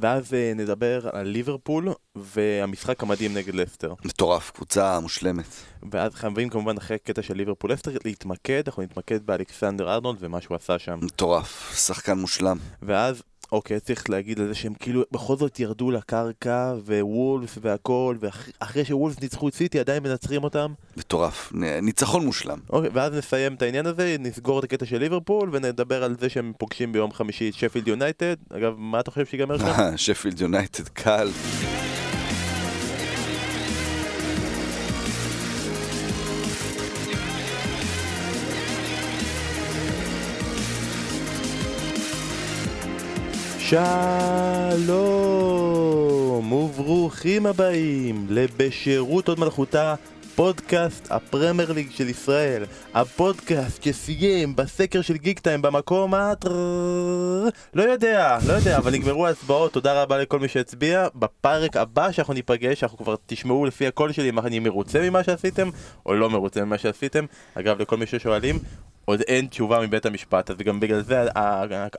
ואז אה, נדבר על ליברפול והמשחק המדהים נגד לסטר. מטורף, קבוצה מושלמת. ואז חייבים כמובן אחרי קטע של ליברפול לסטר להתמקד, אנחנו נתמקד באלכסנדר ארנולד ומה שהוא עשה שם. מטורף, שחקן מושלם. ואז, אוקיי, צריך להגיד על זה שהם כאילו בכל זאת ירדו לקרקע, ווולס והכל, ואחרי שוולס ניצחו את סיטי עדיין מנצחים אותם. מטורף, ניצחון מושלם. אוקיי, ואז נסיים את העניין הזה, נסגור את הקטע של ליברפול, ונדבר על זה שהם פוגשים ביום חמישי את שפילד יונייטד. אגב, מה אתה חושב שיגמר שם? שפילד יונייטד, קל. שלום וברוכים הבאים לבשירות עוד מלכותה פודקאסט הפרמייר ליג של ישראל הפודקאסט שסיים בסקר של גיק טיים במקום ה... לא יודע, לא יודע, אבל נגמרו ההצבעות, תודה רבה לכל מי שהצביע בפרק הבא שאנחנו ניפגש, אנחנו כבר תשמעו לפי הקול שלי אם אני מרוצה ממה שעשיתם או לא מרוצה ממה שעשיתם אגב לכל מי ששואלים עוד אין תשובה מבית המשפט, אז גם בגלל זה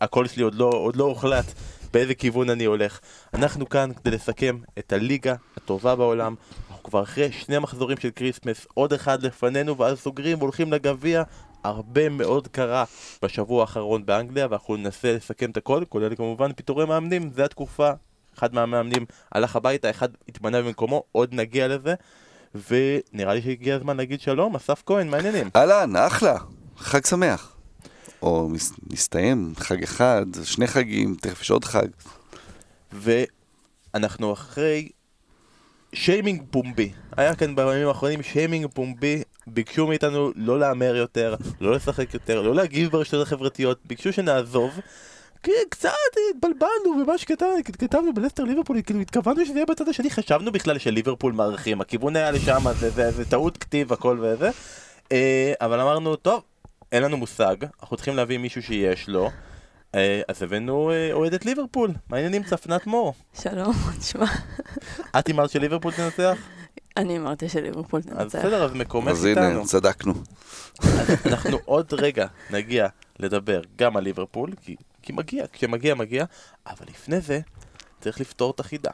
הקול שלי עוד לא, עוד לא הוחלט באיזה כיוון אני הולך. אנחנו כאן כדי לסכם את הליגה הטובה בעולם. אנחנו כבר אחרי שני מחזורים של כריסמס, עוד אחד לפנינו, ואז סוגרים והולכים לגביע. הרבה מאוד קרה בשבוע האחרון באנגליה, ואנחנו ננסה לסכם את הכל, כולל כמובן פיטורי מאמנים, זה התקופה. אחד מהמאמנים הלך הביתה, אחד התמנה במקומו, עוד נגיע לזה. ונראה לי שהגיע הזמן להגיד שלום, אסף כהן, מעניינים. אהלן, אחלה, חג שמח. או מסתיים חג אחד, שני חגים, תכף יש עוד חג. ואנחנו אחרי שיימינג פומבי. היה כאן בימים האחרונים שיימינג פומבי, ביקשו מאיתנו לא להמר יותר, לא לשחק יותר, לא להגיב ברשתות החברתיות, ביקשו שנעזוב. כי קצת התבלבלנו במה שכתבנו בלסטר ליברפול, כאילו התכוונו שזה יהיה בצד השני, חשבנו בכלל שליברפול מארחים, הכיוון היה לשם, זה, זה, זה טעות כתיב הכל וזה, אה, אבל אמרנו, טוב, אין לנו מושג, אנחנו צריכים להביא מישהו שיש לו. אה, אז הבאנו אה, אוהדת ליברפול, מה העניינים צפנת, מור? שלום, תשמע. את אמרת שליברפול תנצח? אני אמרתי שליברפול תנצח. אז בסדר, אז מקומך איתנו. אז הנה, צדקנו. אנחנו עוד רגע נגיע לדבר גם על ליברפול, כי, כי מגיע, כשמגיע מגיע, אבל לפני זה צריך לפתור את החידה.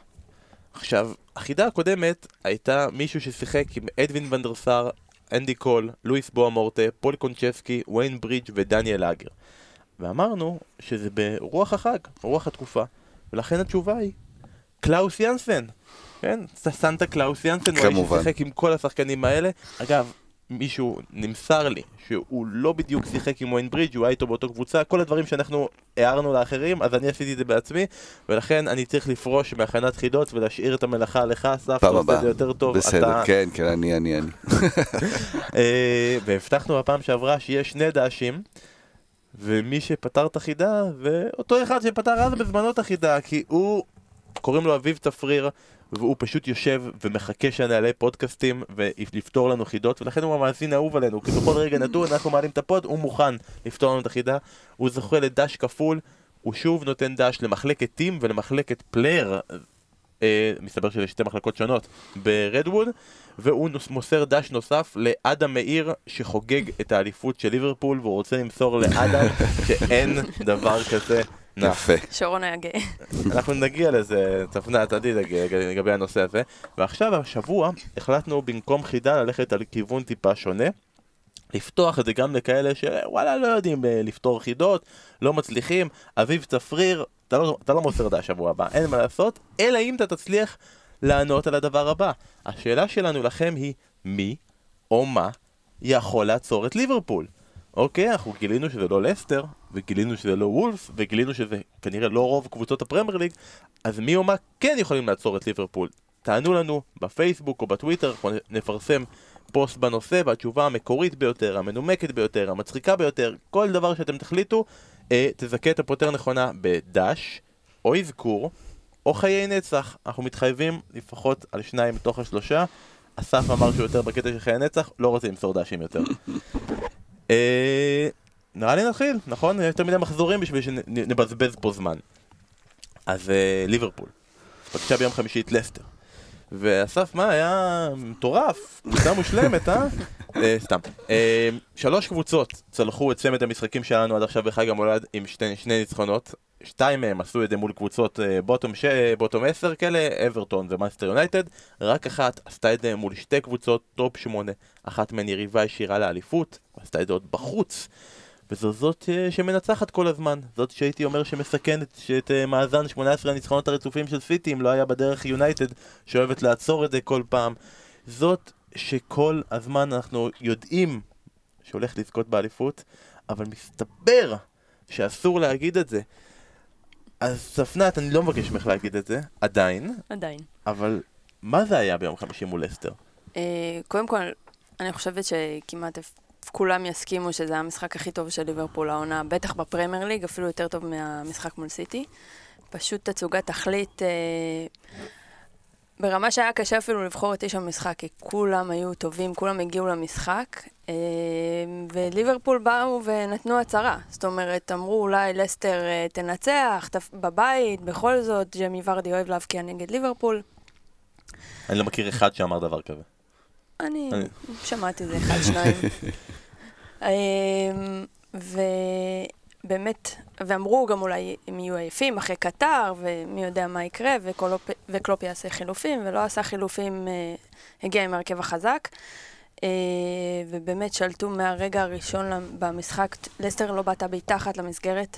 עכשיו, החידה הקודמת הייתה מישהו ששיחק עם אדווין ון דר סאר, אנדי קול, לואיס בואה מורטה, פול קונצ'סקי, ויין ברידג' ודניאל אגר. ואמרנו שזה ברוח החג, רוח התקופה, ולכן התשובה היא קלאוס יאנסן. כן, סנטה קלאוס יאנסן, הוא היה ששיחק עם כל השחקנים האלה. אגב, מישהו נמסר לי שהוא לא בדיוק שיחק עם ויין ברידג', הוא היה איתו באותו קבוצה, כל הדברים שאנחנו הערנו לאחרים, אז אני עשיתי את זה בעצמי, ולכן אני צריך לפרוש מהכנת חידות ולהשאיר את המלאכה לך, אסף, אתה עושה את זה יותר טוב. בסדר, אתה... כן, כן, אני, אני, אני. אה, והבטחנו בפעם שעברה שיש שני דאשים. ומי שפתר את החידה זה אותו אחד שפתר אז בזמנו את החידה כי הוא, קוראים לו אביב תפריר והוא פשוט יושב ומחכה שנעלה פודקאסטים ולפתור לנו חידות ולכן הוא המאזין האהוב עלינו. כי בכל רגע נתון אנחנו מעלים את הפוד הוא מוכן לפתור לנו את החידה. הוא זוכה לדש כפול הוא שוב נותן דש למחלקת טים ולמחלקת פלייר אה, מסתבר שזה שתי מחלקות שונות ברדווד והוא מוסר דש נוסף לאדם מאיר שחוגג את האליפות של ליברפול והוא רוצה למסור לאדם שאין דבר כזה יפה. שרון היה גאה. אנחנו נגיע לזה, צפנה, תדעי לגבי הנושא הזה. ועכשיו, השבוע, החלטנו במקום חידה ללכת על כיוון טיפה שונה. לפתוח את זה גם לכאלה שוואלה לא יודעים אה, לפתור חידות, לא מצליחים, אביב צפריר, אתה לא, אתה לא מוסר דעה שבוע הבא, אין מה לעשות, אלא אם אתה תצליח לענות על הדבר הבא. השאלה שלנו לכם היא מי או מה יכול לעצור את ליברפול? אוקיי, אנחנו גילינו שזה לא לסטר, וגילינו שזה לא וולף, וגילינו שזה כנראה לא רוב קבוצות הפרמייר ליג, אז מי או מה כן יכולים לעצור את ליברפול? תענו לנו בפייסבוק או בטוויטר, אנחנו נפרסם פוסט בנושא, והתשובה המקורית ביותר, המנומקת ביותר, המצחיקה ביותר, כל דבר שאתם תחליטו, אה, תזכה את הפותר נכונה בדש, או אזכור, או חיי נצח. אנחנו מתחייבים לפחות על שניים מתוך השלושה. אסף אמר שהוא יותר בקטע של חיי נצח, לא רוצה למסור דשים יותר. אה, נראה לי נתחיל, נכון? יותר מדי מחזורים בשביל שנבזבז פה זמן. אז אה, ליברפול. פגשה ביום חמישי את לסטר. ואסף, מה, היה מטורף, קבוצה מושלמת, אה? אה, סתם. אה, שלוש קבוצות צלחו את צמד המשחקים שלנו עד עכשיו בחג המולד עם שני ניצחונות. שתיים מהם עשו את זה מול קבוצות אה, bottom, ש... bottom 10 כאלה, אברטון ומנצ'סטר יונייטד. רק אחת עשתה את זה מול שתי קבוצות top 8. אחת מהן יריבה ישירה לאליפות, עשתה את זה עוד בחוץ. וזו זאת אה, שמנצחת כל הזמן. זאת שהייתי אומר שמסכנת את אה, מאזן 18 הניצחונות הרצופים של סיטי אם לא היה בדרך יונייטד שאוהבת לעצור את זה כל פעם. זאת שכל הזמן אנחנו יודעים שהולך לזכות באליפות, אבל מסתבר שאסור להגיד את זה. אז ספנת, אני לא מבקש ממך להגיד את זה, עדיין, עדיין. אבל מה זה היה ביום חמישי מול אסטר? אה, קודם כל, אני חושבת שכמעט כולם יסכימו שזה המשחק הכי טוב של ליברפול העונה, בטח בפרמייר ליג, אפילו יותר טוב מהמשחק מול סיטי. פשוט תצוגת תכלית אה, ברמה שהיה קשה אפילו לבחור את איש המשחק, כי כולם היו טובים, כולם הגיעו למשחק, אה, וליברפול באו ונתנו הצהרה. זאת אומרת, אמרו אולי לסטר אה, תנצח, תפ... בבית, בכל זאת, ג'מי ורדי אוהב להבקיע נגד ליברפול. אני לא מכיר אחד שאמר דבר כזה. אני שמעתי את זה אחד, שניים. אמ, ובאמת, ואמרו גם אולי הם יהיו עייפים אחרי קטר, ומי יודע מה יקרה, וקלופ, וקלופ יעשה חילופים, ולא עשה חילופים, אה, הגיע עם ההרכב החזק. אה, ובאמת שלטו מהרגע הראשון במשחק, לסטר לא בעטה בעיטה אחת למסגרת.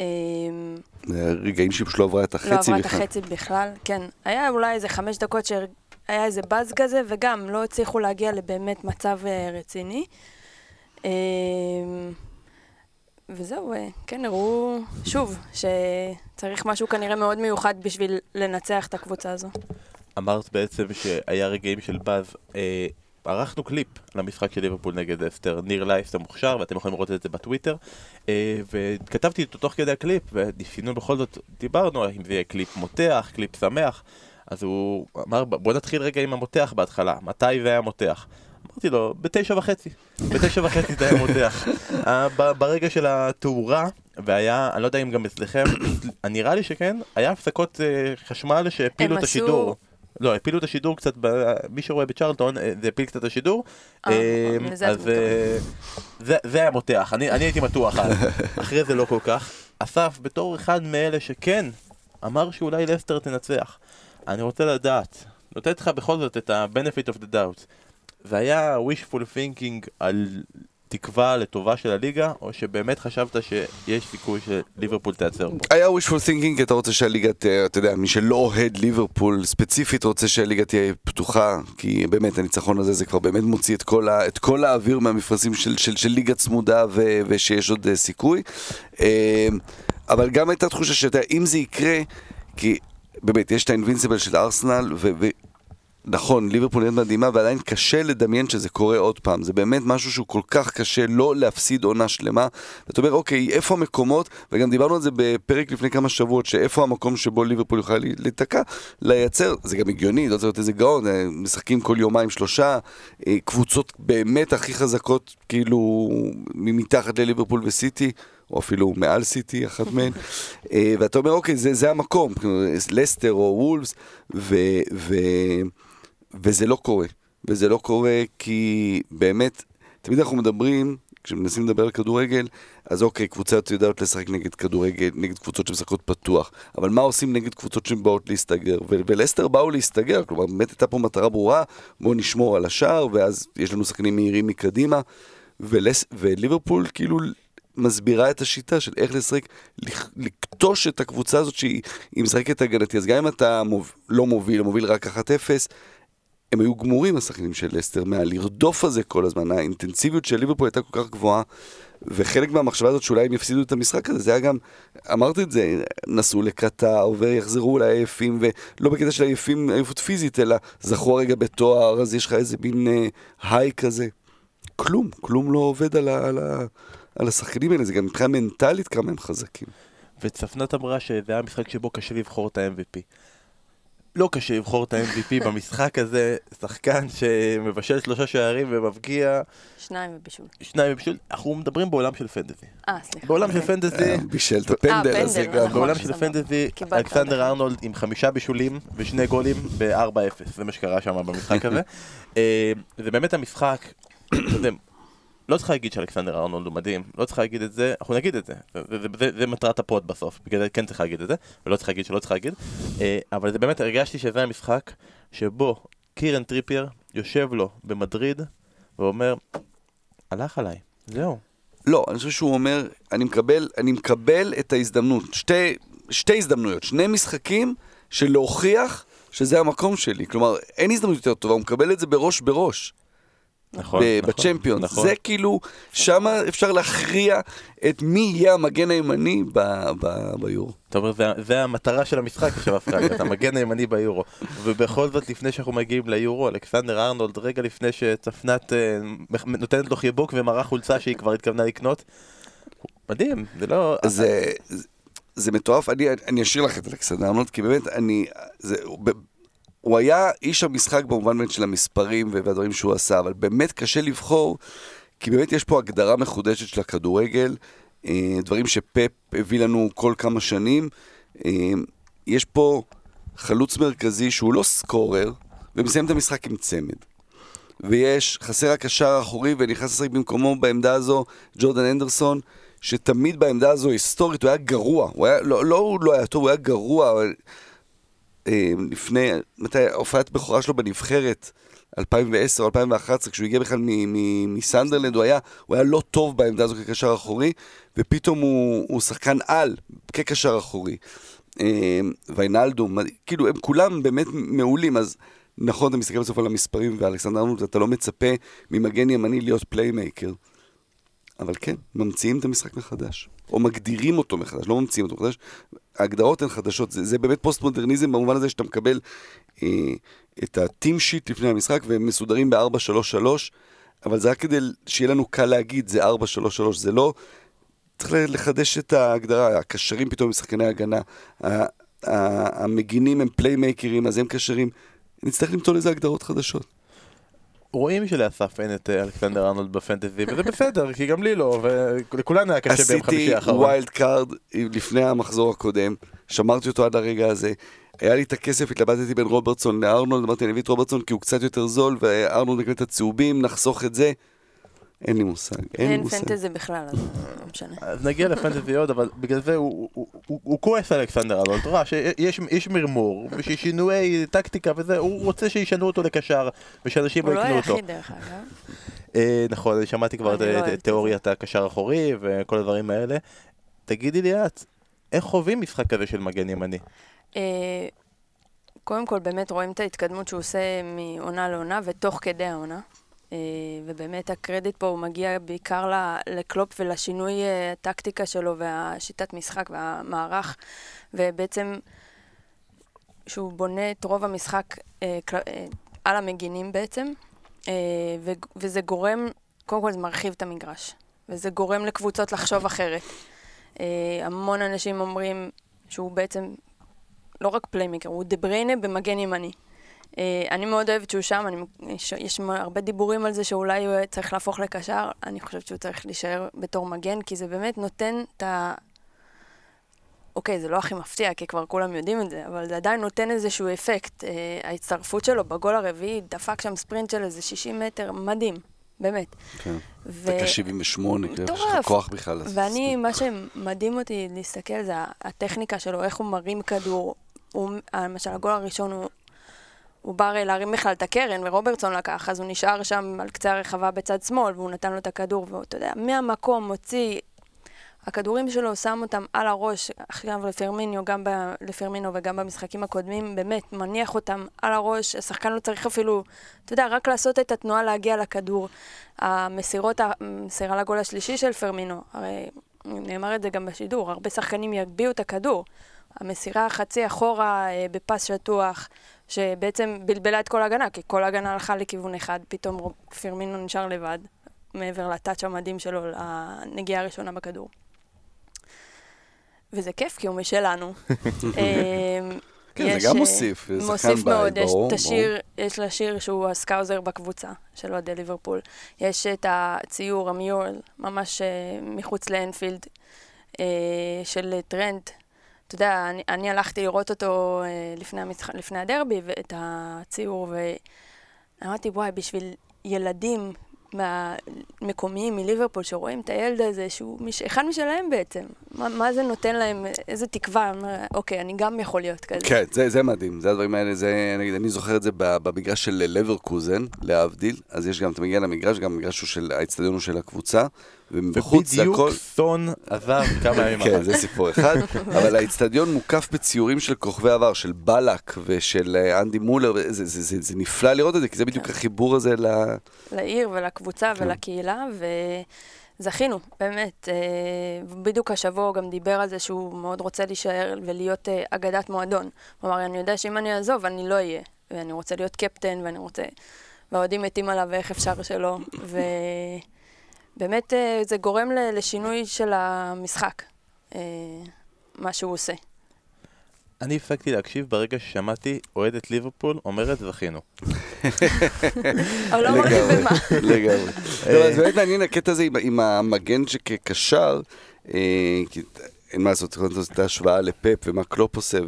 אמ, רגעים שהיא פשוט לא עברה את החצי לא עברה את בכלל. החצי בכלל, כן. היה אולי איזה חמש דקות שהיה איזה באז כזה, וגם לא הצליחו להגיע לבאמת מצב אה, רציני. אה, וזהו, אה, כן, הראו שוב שצריך משהו כנראה מאוד מיוחד בשביל לנצח את הקבוצה הזו. אמרת בעצם שהיה רגעים של באז. אה, ערכנו קליפ למשחק של ליברפול נגד אסטר, ניר לייס המוכשר, ואתם יכולים לראות את זה בטוויטר. אה, וכתבתי אותו תוך כדי הקליפ, וניסינו בכל זאת, דיברנו אם זה יהיה קליפ מותח, קליפ שמח. אז הוא אמר, בוא נתחיל רגע עם המותח בהתחלה, מתי זה היה מותח? אמרתי לו, בתשע וחצי, בתשע וחצי זה היה מותח. אה, ברגע של התאורה, והיה, אני לא יודע אם גם אצלכם, נראה לי שכן, היה הפסקות אה, חשמל שהפילו את השידור. לא, הפילו את השידור קצת, ב... מי שרואה בצ'רלטון, אה, זה הפיל קצת את השידור. אז אה, זה, היה מותח, אני, אני הייתי מתוח אז. אחרי זה לא כל כך. אסף, בתור אחד מאלה שכן, אמר שאולי לסטר תנצח. אני רוצה לדעת, נותן לך בכל זאת את ה-benefit of the doubt. זה היה wishful thinking על תקווה לטובה של הליגה, או שבאמת חשבת שיש סיכוי שליברפול תיעצר פה? היה wishful thinking, כי אתה רוצה שהליגה, ת- אתה יודע, מי שלא אוהד ליברפול ספציפית רוצה שהליגה תהיה פתוחה, כי באמת הניצחון הזה זה כבר באמת מוציא את כל, ה, את כל האוויר מהמפרשים של, של, של ליגה צמודה ו, ושיש עוד אה, סיכוי. אה, אבל גם הייתה תחושה שאתה יודע, אם זה יקרה, כי באמת יש את האינבינסיבל של ארסנל, ו... נכון, ליברפול נראית מדהימה, ועדיין קשה לדמיין שזה קורה עוד פעם. זה באמת משהו שהוא כל כך קשה לא להפסיד עונה שלמה. ואתה אומר, אוקיי, איפה המקומות, וגם דיברנו על זה בפרק לפני כמה שבועות, שאיפה המקום שבו ליברפול יכולה להיתקע, לייצר, זה גם הגיוני, לא צריך להיות איזה גאון, אה, משחקים כל יומיים שלושה, אה, קבוצות באמת הכי חזקות, כאילו, מתחת לליברפול וסיטי. או אפילו מעל סיטי, אחת מהן, אה, ואתה אומר, אוקיי, זה, זה המקום, לסטר או וולפס, ו, ו, וזה לא קורה. וזה לא קורה כי באמת, תמיד אנחנו מדברים, כשמנסים לדבר על כדורגל, אז אוקיי, קבוצות יודעות לשחק נגד כדורגל, נגד קבוצות שמשחקות פתוח, אבל מה עושים נגד קבוצות שבאות להסתגר? ו- ולסטר באו להסתגר, כלומר באמת הייתה פה מטרה ברורה, בואו נשמור על השער, ואז יש לנו שחקנים מהירים מקדימה, ולס... וליברפול כאילו מסבירה את השיטה של איך לשחק, לכ- לכתוש את הקבוצה הזאת שהיא היא משחקת הגנתי. אז גם אם אתה מוב... לא מוביל, מוביל רק 1-0, הם היו גמורים השחקנים של לסטר מהלרדוף הזה כל הזמן, האינטנסיביות של ליברפול הייתה כל כך גבוהה וחלק מהמחשבה הזאת שאולי הם יפסידו את המשחק הזה, זה היה גם, אמרתי את זה, נסעו לקטר ויחזרו לעייפים, ולא בקטע של עייפים, עייפות פיזית, אלא זכו רגע בתואר, אז יש לך איזה מין אה, היי כזה. כלום, כלום לא עובד על, ה, על, ה, על השחקנים האלה, זה גם מבחינה מנטלית כמה הם חזקים. וצפנת אמרה שזה היה משחק שבו קשה לבחור את ה-MVP. לא קשה לבחור את ה-MVP במשחק הזה, שחקן שמבשל שלושה שערים ומבקיע שניים ובישול. שניים בשביל, אנחנו מדברים בעולם של פנטזי. אה, סליחה. בעולם של אוקיי. פנטזי, אה, בישל את הפנדל, פנדל, הזה נכון. גם. בעולם של. פנטזי, אלכסנדר. ארנולד עם חמישה בישולים ושני גולים ב-4-0, זה מה שקרה שם במשחק הזה. אה, זה באמת המשחק אתה יודע, לא צריך להגיד שאלכסנדר ארנולד הוא מדהים, לא צריך להגיד את זה, אנחנו נגיד את זה, זה, זה, זה, מטרת הפוד בסוף, בגלל זה כן צריך להגיד את זה, ולא צריך להגיד שלא צריך להגיד, אה, אבל זה באמת, הרגשתי שזה המשחק שבו קירן טריפייר יושב לו במדריד ואומר, הלך עליי, זהו. לא, אני חושב שהוא אומר, אני מקבל, אני מקבל את ההזדמנות. שתי, שתי הזדמנויות, שני משחקים של להוכיח שזה המקום שלי. כלומר, אין הזדמנות יותר טובה, הוא מקבל את זה בראש בראש. נכון, נכון, בצ'מפיונס. נכון. זה כאילו, שם אפשר להכריע את מי יהיה המגן הימני ביורו. אתה אומר, זה, זה המטרה של המשחק עכשיו להיות, המגן הימני ביורו. ובכל זאת, לפני שאנחנו מגיעים ליורו, אלכסנדר ארנולד, רגע לפני שצפנת אה, נותנת לו חיבוק ומראה חולצה שהיא כבר התכוונה לקנות, מדהים, זה לא... זה, זה, זה מטורף, אני, אני אשאיר לך את אלכסנדר ארנולד, כי באמת, אני, זה, הוא, היה איש המשחק במובן באמת של המספרים והדברים שהוא עשה, אבל באמת קשה לבחור, כי באמת יש פה הגדרה מחודשת של הכדורגל, אה, דברים שפפ הביא לנו כל כמה שנים. אה, יש פה חלוץ מרכזי שהוא לא סקורר, ומסיים את המשחק עם צמד. ויש, חסר הקשר האחורי ונכנס לשחק במקומו בעמדה הזו ג'ורדן אנדרסון, שתמיד בעמדה הזו היסטורית הוא היה גרוע, הוא היה, לא, לא הוא לא היה טוב, הוא היה גרוע, אבל, לפני, מתי, הופעת בכורה שלו בנבחרת, 2010 או 2011, כשהוא הגיע בכלל מסנדרלנד, הוא היה, הוא היה לא טוב בעמדה הזו כקשר אחורי, ופתאום הוא, הוא שחקן על כקשר אחורי. אה, ויינלדו, כאילו הם כולם באמת מעולים, אז נכון, אתה מסתכל בסוף על המספרים ואלכסנדר ארנולד, אתה לא מצפה ממגן ימני להיות playmaker. אבל כן, ממציאים את המשחק מחדש. או מגדירים אותו מחדש, לא ממציאים אותו מחדש. ההגדרות הן חדשות, זה, זה באמת פוסט-מודרניזם במובן הזה שאתה מקבל אה, את ה team sheet לפני המשחק והם מסודרים ב-4-3-3, אבל זה רק כדי שיהיה לנו קל להגיד, זה 4-3-3, זה לא... צריך לחדש את ההגדרה, הקשרים פתאום הם שחקני הגנה, המגינים הם פליימייקרים, אז הם קשרים. נצטרך למצוא לזה הגדרות חדשות. רואים שלאסף אין את אה, אלכסנדר ארנולד בפנטזי, וזה בסדר, כי גם לי לא, ולכולנו היה קשה ביום חמישי עשיתי האחרון. wild card לפני המחזור הקודם, שמרתי אותו עד הרגע הזה. היה לי את הכסף, התלבטתי בין רוברטסון לארנולד, אמרתי אני אביא את רוברטסון כי הוא קצת יותר זול, וארנולד מקבל את הצהובים, נחסוך את זה. אין לי מושג, אין לי אין מושג. פנטזי בכלל, אז לא משנה. אז נגיע לפנטזי עוד, אבל בגלל זה הוא- הוא- הוא הוא כועס על אלכסנדר ארנולד, רואה שיש יש מרמור, וששינויי טקטיקה וזה, הוא רוצה שישנו אותו לקשר, ושאנשים הוא לא לא יקנו אותו. היחיד דרך אגב. אה, נכון, אני שמעתי כבר את לא תיאוריית הקשר האחורי וכל הדברים האלה. תגידי לי את, איך חווים משחק כזה של מגן ימני? אה, קודם כל, באמת רואים את ההתקדמות שהוא עושה מעונה לעונה ותוך כדי העונה. אה, ובאמת הקרדיט פה הוא מגיע בעיקר לקלופ ולשינוי אה, הטקטיקה שלו והשיטת משחק והמערך, ובעצם שהוא בונה את רוב המשחק אה, על המגינים בעצם, וזה גורם, קודם כל זה מרחיב את המגרש, וזה גורם לקבוצות לחשוב אחרת. המון אנשים אומרים שהוא בעצם לא רק playmaker, הוא דה בריינה במגן ימני. Uh, אני מאוד אוהבת שהוא שם, אני, יש, יש הרבה דיבורים על זה שאולי הוא צריך להפוך לקשר, אני חושבת שהוא צריך להישאר בתור מגן, כי זה באמת נותן את ה... אוקיי, זה לא הכי מפתיע, כי כבר כולם יודעים את זה, אבל זה עדיין נותן איזשהו אפקט. Uh, ההצטרפות שלו בגול הרביעי, דפק שם ספרינט של איזה 60 מטר, מדהים, באמת. כן. ו- דקה 78, יש לך. כוח בכלל. ואני, מה שמדהים אותי להסתכל זה הטכניקה שלו, איך הוא מרים כדור. הוא, למשל, הגול הראשון הוא, הוא בא הרי להרים בכלל את הקרן, ורוברטסון לקח, אז הוא נשאר שם על קצה הרחבה בצד שמאל, והוא נתן לו את הכדור, ואתה יודע, מהמקום מוציא... הכדורים שלו שם אותם על הראש, עכשיו לפרמינו, גם ב, לפרמינו וגם במשחקים הקודמים, באמת, מניח אותם על הראש, השחקן לא צריך אפילו, אתה יודע, רק לעשות את התנועה להגיע לכדור. המסירות, המסירה לגול השלישי של פרמינו, הרי נאמר את זה גם בשידור, הרבה שחקנים יגביהו את הכדור. המסירה חצי אחורה אה, בפס שטוח, שבעצם בלבלה את כל ההגנה, כי כל ההגנה הלכה לכיוון אחד, פתאום פרמינו נשאר לבד, מעבר לטאץ' המדהים שלו, לנגיעה הראשונה בכדור. וזה כיף, כי הוא משלנו. אמ, כן, זה גם אה, מוסיף, זה מוסיף מאוד, יש את. השיר, יש לה שיר שהוא ה Scouser בקבוצה של אוהדי ליברפול. יש את הציור, ה mural, ממש אה, מחוץ לאנפילד, אה, של טרנד. אתה יודע, אני, אני הלכתי לראות אותו אה, לפני, המשח... לפני הדרבי, ואת הציור, ואמרתי, וואי, בשביל ילדים מהמקומיים מליברפול, שרואים את הילד הזה, שהוא מש... אחד משלהם בעצם. מה, מה זה נותן להם, איזה תקווה, אומר, אוקיי, אני גם יכול להיות כזה. כן, זה, זה מדהים, זה הדברים האלה, זה, נגיד, אני זוכר את זה במגרש של לברקוזן, להבדיל, אז יש גם, אתה מגיע למגרש, גם המגרש הוא של, האצטדיון הוא של הקבוצה, ומבחוץ זה הכל... ובדיוק סון עזב כמה ימים כן, אחר זה סיפור אחד, אבל האיצטדיון מוקף בציורים של כוכבי עבר, של בלק ושל אה, אנדי מולר, זה, זה, זה, זה, זה נפלא לראות את זה, כי זה בדיוק החיבור הזה ל... לעיר ולקבוצה כן. ולקהילה, וזכינו, באמת. אה, בדיוק השבוע הוא גם דיבר על זה שהוא מאוד רוצה להישאר ולהיות אה, אגדת מועדון. הוא אמר, אני יודע שאם אני אעזוב, אני לא אהיה. ואני רוצה להיות קפטן, ואני רוצה... והאוהדים מתים עליו, ואיך אפשר שלא. ובאמת אה, זה גורם ל- לשינוי של המשחק, אה, מה שהוא עושה. אני הפסקתי להקשיב ברגע ששמעתי אוהדת ליברפול אומרת זכינו. אבל לא אמרתי לגמרי, במה. לגמרי. לא, אז באמת מעניין הקטע הזה עם- עם המגן שכקשר, אה, כי אין מה לעשות, צריך לעשות את ההשוואה לפפ ומה קלופ עושה,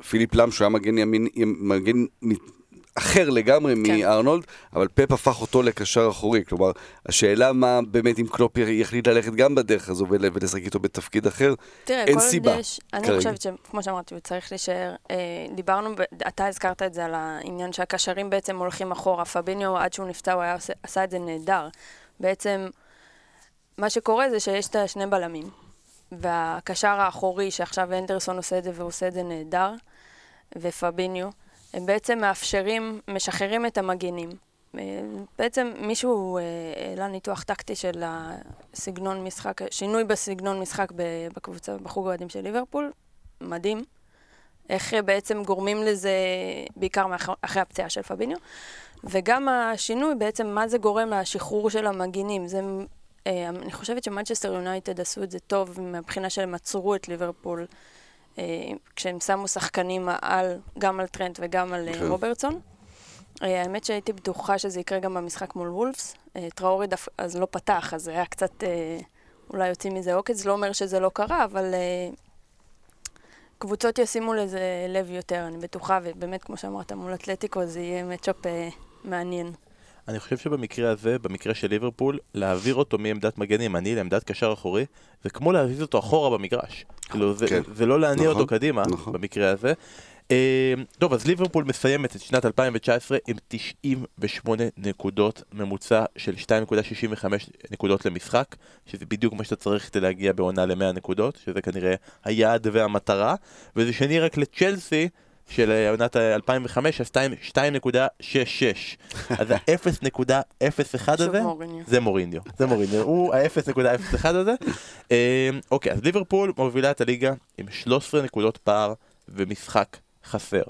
ופיליפ לאם שהוא היה מגן ימין, מגן מ- אחר לגמרי כן. מארנולד, אבל פפ הפך אותו לקשר אחורי, כלומר, השאלה מה באמת אם קלופ יחליט ללכת גם בדרך הזו ול- ולשחק איתו בתפקיד אחר, תראה, אין כל עוד סיבה יש, אני כרגע. חושבת שכמו שאמרתי, הוא צריך להישאר. אה, דיברנו, אתה הזכרת את זה על העניין שהקשרים בעצם הולכים אחורה. פביניו, עד שהוא נפצע, הוא היה עושה, עשה את זה נהדר. בעצם, מה שקורה זה שיש את השני בלמים, והקשר האחורי, שעכשיו אנדרסון עושה את זה והוא עושה את זה נהדר, ופביניו, הם בעצם מאפשרים, משחררים את המגינים. אה, בעצם מישהו אה, העלה ניתוח טקטי של הסגנון משחק, שינוי בסגנון משחק בקבוצה, בחוג האוהדים של ליברפול, מדהים. איך אה, בעצם גורמים לזה, בעיקר אחרי הפציעה של פביניו. וגם השינוי, בעצם מה זה גורם לשחרור של המגינים. זה, אני חושבת שמנצ'סטר יונייטד עשו את זה טוב מהבחינה שהם עצרו את ליברפול, כשהם שמו שחקנים על, גם על טרנט וגם על אה, כן. רוברטסון. אה, האמת שהייתי בטוחה שזה יקרה גם במשחק מול וולפס. אה, טראורי דף, אז לא פתח, אז זה היה קצת, אה, אולי יוצאים מזה עוקץ, לא אומר שזה לא קרה, אבל אה, קבוצות ישימו לזה לב יותר, אני בטוחה, ובאמת, כמו שאמרת, מול אתלטיקו זה יהיה מצ'אפ אה, מעניין. אני חושב שבמקרה הזה, במקרה של ליברפול, להעביר אותו מעמדת מגן ימני לעמדת קשר אחורי, זה כמו להזיז אותו אחורה במגרש. כאילו, זה, כן. זה לא להניע נכון, אותו קדימה, נכון. במקרה הזה. אה, טוב, אז ליברפול מסיימת את שנת 2019 עם 98 נקודות, ממוצע של 2.65 נקודות למשחק, שזה בדיוק מה שאתה צריך כדי להגיע בעונה ל-100 נקודות, שזה כנראה היעד והמטרה, וזה שני רק לצ'לסי. של אה, עונת ה- 2005, אז 2.66. אז ה-0.01 שוב הזה. זה מוריניו, זה מוריניו, הוא ה-0.01 הזה. אה, אוקיי, אז ליברפול מובילה את הליגה עם 13 נקודות פער ומשחק חסר,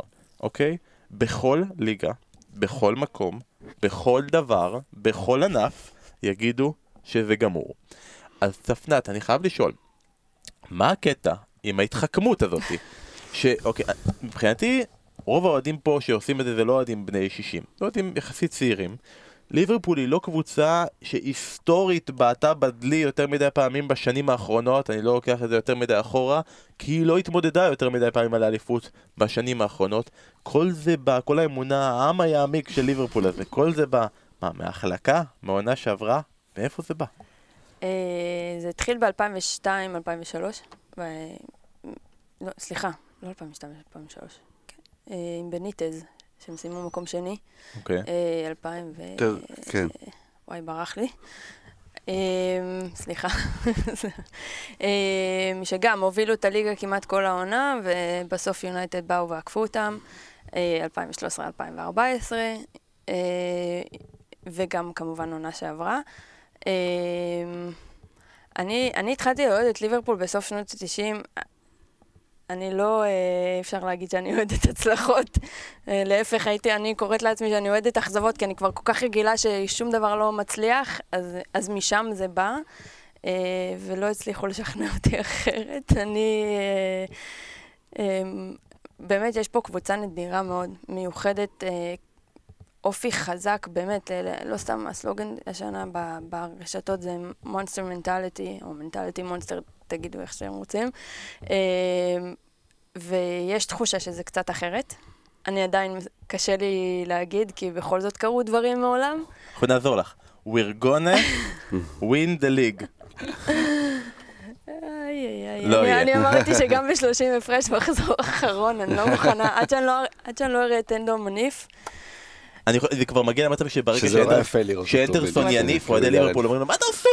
אוקיי? בכל ליגה, בכל מקום, בכל דבר, בכל ענף, יגידו שזה גמור. אז צפנת, אני חייב לשאול, מה הקטע עם ההתחכמות הזאתי? שאוקיי, מבחינתי, רוב האוהדים פה שעושים את זה זה לא אוהדים בני 60, זה אוהדים יחסית צעירים. ליברפול היא לא קבוצה שהיסטורית בעטה בדלי יותר מדי פעמים בשנים האחרונות, אני לא לוקח את זה יותר מדי אחורה, כי היא לא התמודדה יותר מדי פעמים על האליפות בשנים האחרונות. כל זה בא, כל האמונה, העם היעמיק של ליברפול הזה, כל זה בא, מה, מההחלקה? מהעונה שעברה? מאיפה זה בא? אה, זה התחיל ב-2002, 2003. ו... לא, סליחה, לא 2002, 2003. כן. אה, עם בניטז, שהם סיימו מקום שני. אוקיי. אה, 2000 ו... יותר, כן. וואי, ברח לי. אה, סליחה. אה, שגם הובילו את הליגה כמעט כל העונה, ובסוף יונייטד באו ועקפו אותם. אה, 2013-2014, אה, וגם כמובן עונה שעברה. אה, אני, אני התחלתי לאוהד את ליברפול בסוף שנות ה-90. אני לא, אה, אפשר להגיד שאני אוהדת הצלחות. אה, להפך, הייתי, אני קוראת לעצמי שאני אוהדת אכזבות, כי אני כבר כל כך רגילה ששום דבר לא מצליח, אז, אז משם זה בא, אה, ולא הצליחו לשכנע אותי אחרת. אני... באמת, יש פה קבוצה נדירה מאוד, מיוחדת, אופי חזק, באמת, לא סתם הסלוגן השנה ברשתות זה מונסטר מנטליטי, או מנטליטי מונסטר, תגידו איך שאתם רוצים. אה, ויש תחושה שזה קצת אחרת. אני עדיין, קשה לי להגיד, כי בכל זאת קרו דברים מעולם. אנחנו נעזור לך. we're gonna win the league. לא אני- אמרתי שגם ב-30 הפרש מחזור אחרון, אני לא מוכנה, עד שאני לא- עד שאני לא אראה את אנדו מניף. אני יכול- זה כבר מגיע למצב שברגע אותו. שאנדרסון בדיוק. יניף, אוהדי. ליברפול אומרים לו, מה אתה עושה?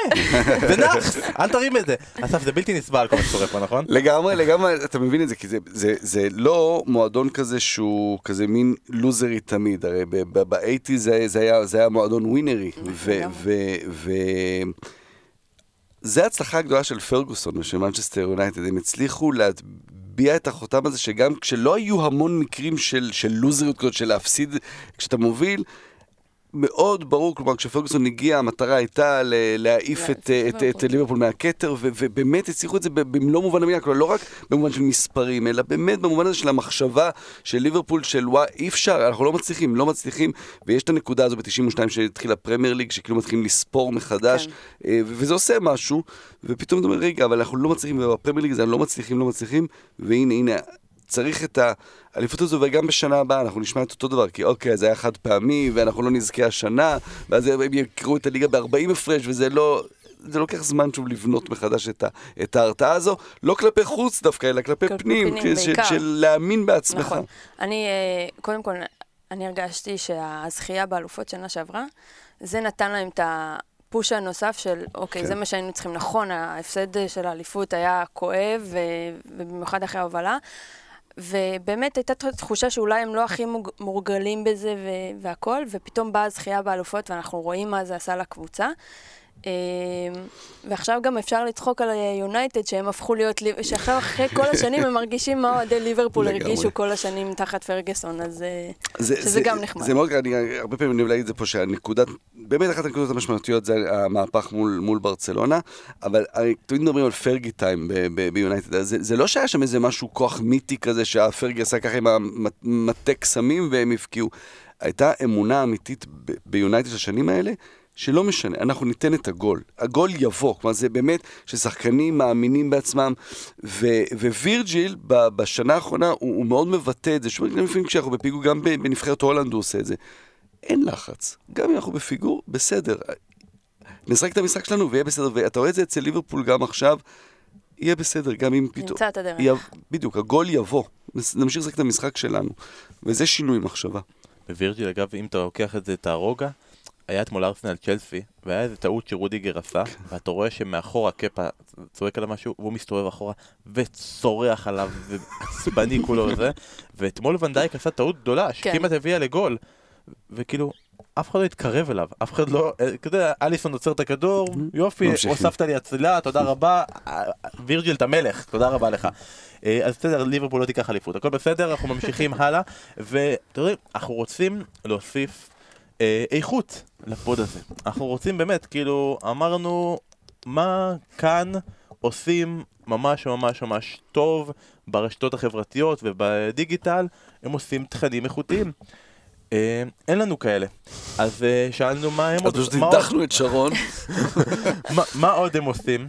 זה נאחס, אל תרים את זה. אסף, זה בלתי נסבל כל מה שקורה פה, נכון? לגמרי, לגמרי, אתה מבין את זה, כי זה, זה, זה לא מועדון כזה שהוא כזה מין לוזרי תמיד, הרי ב-80 זה, זה, היה, זה היה מועדון ווינרי, זה ההצלחה הגדולה של פרגוסון ושל מנצ'סטר יונייטד, הם הצליחו להטביע את החותם הזה שגם כשלא היו המון מקרים של, של לוזריות כזאת, של להפסיד כשאתה מוביל, מאוד ברור, כלומר כשפרגוסון הגיע המטרה הייתה להעיף את, את, את, ליברפול. מהכתר ו- ובאמת הצליחו את זה במלוא מובן המילה, כלומר לא רק במובן של מספרים, אלא באמת במובן הזה של המחשבה של ליברפול של וואי אי אפשר, אנחנו לא מצליחים, לא מצליחים ויש את הנקודה הזו ב-92 שהתחילה פרמייר ליג, שכאילו מתחילים לספור מחדש כן. אה, וזה עושה משהו, ופתאום אתה אומר רגע, אבל אנחנו לא מצליחים, ובפרמייר ליג זה לא מצליחים, לא מצליחים, והנה הנה צריך את האליפות הזו, וגם בשנה הבאה אנחנו נשמע את אותו דבר, כי אוקיי, זה היה חד פעמי, ואנחנו לא נזכה השנה, ואז הם יקראו את הליגה ב-40 הפרש, וזה לא... זה לוקח זמן שוב לבנות מחדש את, ה, את ההרתעה הזו, לא כלפי חוץ דווקא, אלא כלפי פנים, פנים, בעיקר. של להאמין בעצמך. נכון. אני, אה, קודם כל, אני הרגשתי שהזכייה באלופות שנה שעברה, זה נתן להם את הפוש הנוסף של, אוקיי, כן. זה מה שהיינו צריכים. נכון, ההפסד של האליפות היה כואב, ובמיוחד אחרי ההובלה. ובאמת הייתה תחושה שאולי הם לא הכי מורגלים בזה ו- והכל, ופתאום באה הזכייה באלופות ואנחנו רואים מה זה עשה לקבוצה. אה, ועכשיו גם אפשר לצחוק על יונייטד שהם הפכו להיות, שעכשיו אחרי כל השנים הם מרגישים מה אוהדי ליברפול. הרגישו כל השנים תחת פרגוסון, אז אה, זה, שזה זה, גם נחמד. זה מאוד, אני הרבה פעמים אני אוהב להגיד את זה פה, שהנקודת, באמת אחת הנקודות המשמעותיות זה המהפך מול, מול ברצלונה, אבל תמיד מדברים על פרגי טיים ביונייטד, זה, זה לא שהיה שם איזה משהו כוח מיתי כזה שהפרגי עשה ככה עם המטה קסמים והם הפקיעו. הייתה אמונה אמיתית ביונייטד של השנים האלה, שלא משנה, אנחנו ניתן את הגול. הגול יבוא, כלומר זה באמת ששחקנים מאמינים בעצמם, ו- ווירג'יל ב- בשנה האחרונה הוא, הוא מאוד מבטא את זה, שוב, גם לפעמים כשאנחנו בפיגור, גם בנבחרת הולנד הוא עושה את זה. אין לחץ, גם אם אנחנו בפיגור, בסדר. נשחק את המשחק שלנו ויהיה בסדר, ואתה רואה את זה אצל ליברפול גם עכשיו, יהיה בסדר, גם אם פתאום... נמצא את הדרך. י... בדיוק, הגול יבוא, נמשיך לשחק את המשחק שלנו, וזה שינוי מחשבה. ווירג'יל, אגב, אם אתה לוקח את זה, את הרוגע, היה אתמול ארסנל צ'לסי, והיה איזה טעות שרודיגר עשה, ואתה רואה שמאחורה קפה צועק עליו משהו, והוא מסתובב אחורה, וצורח עליו, ועצבני כולו וזה, ואתמול ונדייק עשה טעות גדולה, שכמעט הביאה לגול, וכאילו... אף אחד לא התקרב אליו, אף אחד לא, אה, אתה יודע, אליסון עוצר את הכדור, יופי, ממשיכים. הוספת לי אצילה, תודה רבה, וירג'יל אתה מלך, תודה רבה לך. אה, אז בסדר, ליברפול לא תיקח אליפות, הכל בסדר, אנחנו ממשיכים הלאה, ואתה יודע, אנחנו רוצים להוסיף איכות לפוד הזה. אנחנו רוצים באמת, כאילו, אמרנו, מה כאן עושים ממש ממש ממש טוב ברשתות החברתיות ובדיגיטל, הם עושים תכנים איכותיים. אה, אין לנו כאלה. אז אה, שאלנו מה הם אז עוד... עוד- הדחנו את שרון. מה- מה עוד הם עושים?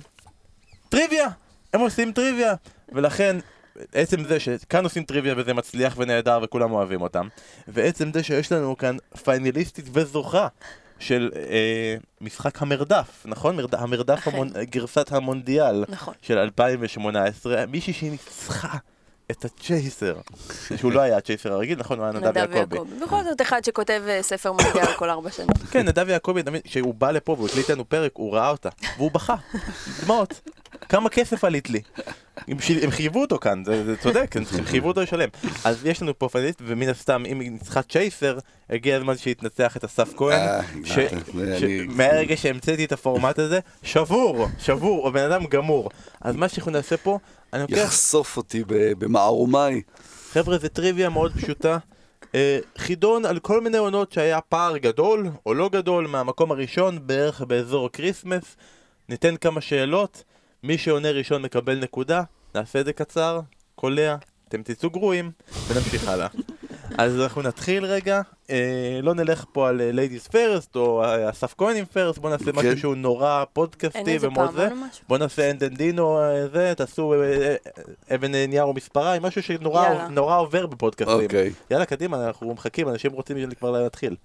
טריוויה! הם עושים טריוויה! ולכן, עצם זה שכאן עושים טריוויה וזה מצליח ונהדר וכולם אוהבים אותם, ועצם זה שיש לנו כאן פיינליסטית וזוכה של אה, משחק המרדף, נכון? מרד... המרדף, אכן. המונ... גרסת המונדיאל נכון. של 2018, מישהי שניצחה את הצ'ייסר, שהוא לא היה הצ'ייסר הרגיל, נכון? הוא היה נדב יעקבי. בכל זאת אחד שכותב אה, ספר מונדיאל כל ארבע שנים. כן, נדב יעקבי, כשהוא בא לפה והוא הקליט לנו פרק, הוא ראה אותה, והוא בכה, דמעות. כמה כסף עלית לי? הם ש- הם חייבו אותו כאן, זה, זה צודק, הם חייבו אותו לשלם. אז יש לנו פה פאנליסט, ומן הסתם, אם ניצחה צ'ייסר, הגיע הזמן שינצח את אסף כהן. אה, ש- ש- מהרגע שהמצאתי את הפורמט הזה, שבור, שבור, או בן אדם גמור. אז מה שאנחנו נעשה פה, אני לוקח יחשוף אותי במערומיי. חבר'ה, זה טריוויה מאוד פשוטה. אה, חידון על כל מיני עונות שהיה פער גדול או לא גדול מהמקום הראשון, בערך באזור הקריסמס. ניתן כמה שאלות, מי שעונה ראשון מקבל נקודה, נעשה את זה קצר, קולע, אתם תצאו גרועים, ונמשיך הלאה. אז אנחנו נתחיל רגע, אה, לא נלך פה על ladies first או אה, אסף כהן עם first, בוא נעשה כן. משהו שהוא נורא פודקאסטי ומאוד זה. בוא נעשה אנדנדינו אה, זה, תעשו אה, אה, אבן אה, נייר או מספריים, משהו שנורא עובר בפודקאסטים. אוקיי. יאללה, קדימה, אנחנו מחכים, אנשים רוצים כבר להתחיל.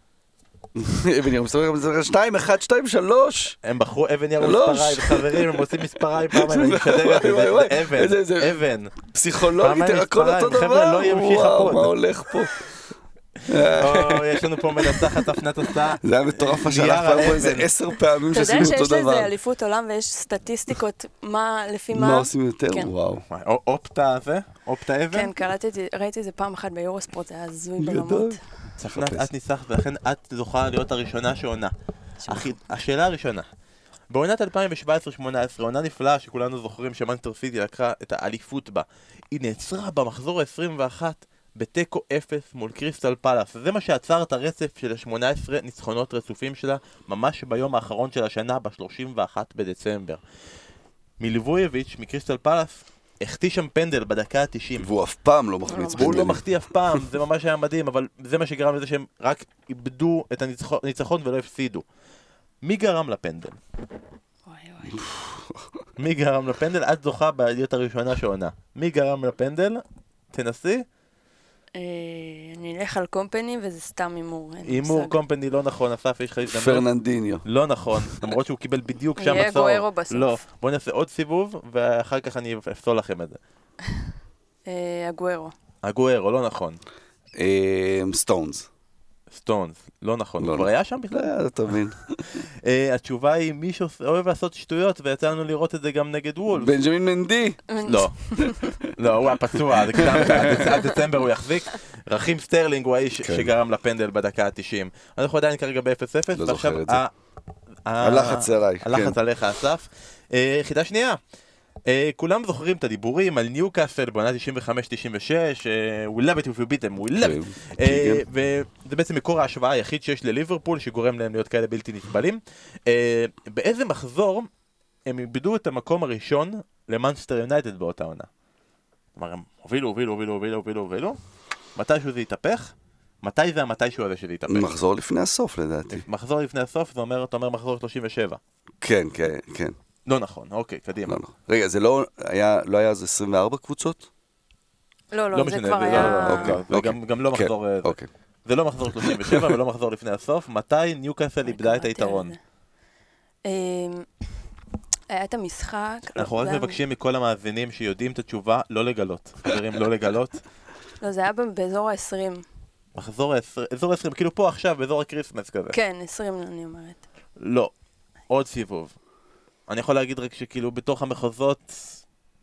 אבן נייר מספריים, 2, 1, 2, 3. הם בחרו אבן נייר שלוש. מספריים, חברים, הם עושים מספריים פעמיים, אני משדר את זה, אבן, אבן. פסיכולוגית, הכל אותו דבר. חבר'ה, לא ימשיך הפוד. מה הולך פה? יש לנו פה מנצחת הפנת הסעה. זה היה מטורף שהלך על פה איזה. עשר פעמים אתה יודע שעשינו אותו שיש לזה דבר. אליפות עולם ויש סטטיסטיקות מה, לפי מה מה? עושים יותר? כן. וואו. אופטה זה? אופטה אבן? כן, קלטתי, ראיתי את זה פעם אחת ביורוספורט, זה היה הזוי. ברמות. חפש. את ניסחת, ולכן את זוכה להיות הראשונה שעונה. השאלה הראשונה. בעונת 2017-2018, עונה נפלאה שכולנו זוכרים שמנטר סיטי לקחה את האליפות בה. היא נעצרה במחזור ה-21 בתיקו 0 מול קריסטל פלאס. זה מה שעצר את הרצף של ה-18 ניצחונות רצופים שלה, ממש ביום האחרון של השנה, ב-31 בדצמבר. מליבויביץ' מקריסטל פלאס החטיא שם פנדל בדקה ה-90. והוא אף פעם לא מחמיץ לא פנדלים. מחטיא אף פעם, זה ממש היה מדהים, אבל זה מה שגרם לזה שהם רק איבדו את הניצחון ולא הפסידו. מי גרם לפנדל? מי גרם לפנדל? את זוכה בעליות הראשונה שעונה. מי גרם לפנדל? תנסי. אה, אני אלך על קומפני וזה סתם הימור. הימור. קומפני לא נכון, אסף יש לך הזדמנות. פרננדיניו. לא נכון, למרות שהוא קיבל בדיוק שם יהיה הצהוב. גוארו בסוף. לא, בואו נעשה עוד סיבוב, ואחר כך אני אפסול לכם את זה. אה, הגוארו. הגוארו, לא נכון. אמ, סטונס. סטונס, לא נכון. לא, הוא כבר לא. היה שם בכלל? לא, אתה מבין. אה, התשובה היא מי שאוהב לעשות שטויות, ויצא לנו לראות את זה גם נגד וולבס. בנג'מין מנדי. לא. לא, הוא היה פצוע, זה קדם, עד דצ- עד דצמבר הוא יחזיק. רחים סטרלינג הוא האיש כן. שגרם לפנדל בדקה ה-90. אנחנו עדיין כרגע ב-0-0, לא ה- הלחץ עליי, הלחץ כן. עליך, אסף. אה, יחידה שנייה. אה, כולם זוכרים את הדיבורים על ניוקאסל בעונה 95-96, אה, We love it if you beat them, we love it. כן. אה, וזה בעצם מקור ההשוואה היחיד שיש לליברפול שגורם להם להיות כאלה בלתי נסבלים. באיזה מחזור הם איבדו את המקום הראשון למאנסטר יונייטד באותה עונה? כלומר הם הובילו, הובילו, הובילו, הובילו, הובילו, הובילו, מתישהו זה יתהפך? מתי זה המתישהו הזה שזה יתהפך? מחזור לפני הסוף לדעתי. מחזור לפני הסוף, זה אומר, אתה אומר מחזור 37. כן, כן, כן. לא נכון, אוקיי, קדימה. לא, לא. רגע, זה לא היה, לא היה אז 24 קבוצות? לא, לא לא, זה משנה, כבר זה היה... לא- לא, אוקיי, אוקיי. גם- גם לא כן, מחזור... אה, זה. אוקיי. זה לא מחזור 37 ולא מחזור לפני הסוף, מתי ניוקאסל איבדה את קראתי על היתרון? אה, היה את המשחק. אנחנו רק מבקשים מכל המאזינים שיודעים את התשובה, לא לגלות. חברים, לא לגלות. לא, זה היה באזור ה-20. מחזור ה-20, אזור ה-20, כאילו פה עכשיו, באזור ה Christmas כזה. כן, 20 אני אומרת. לא. עוד סיבוב. אני יכול להגיד רק שכאילו בתוך המחוזות,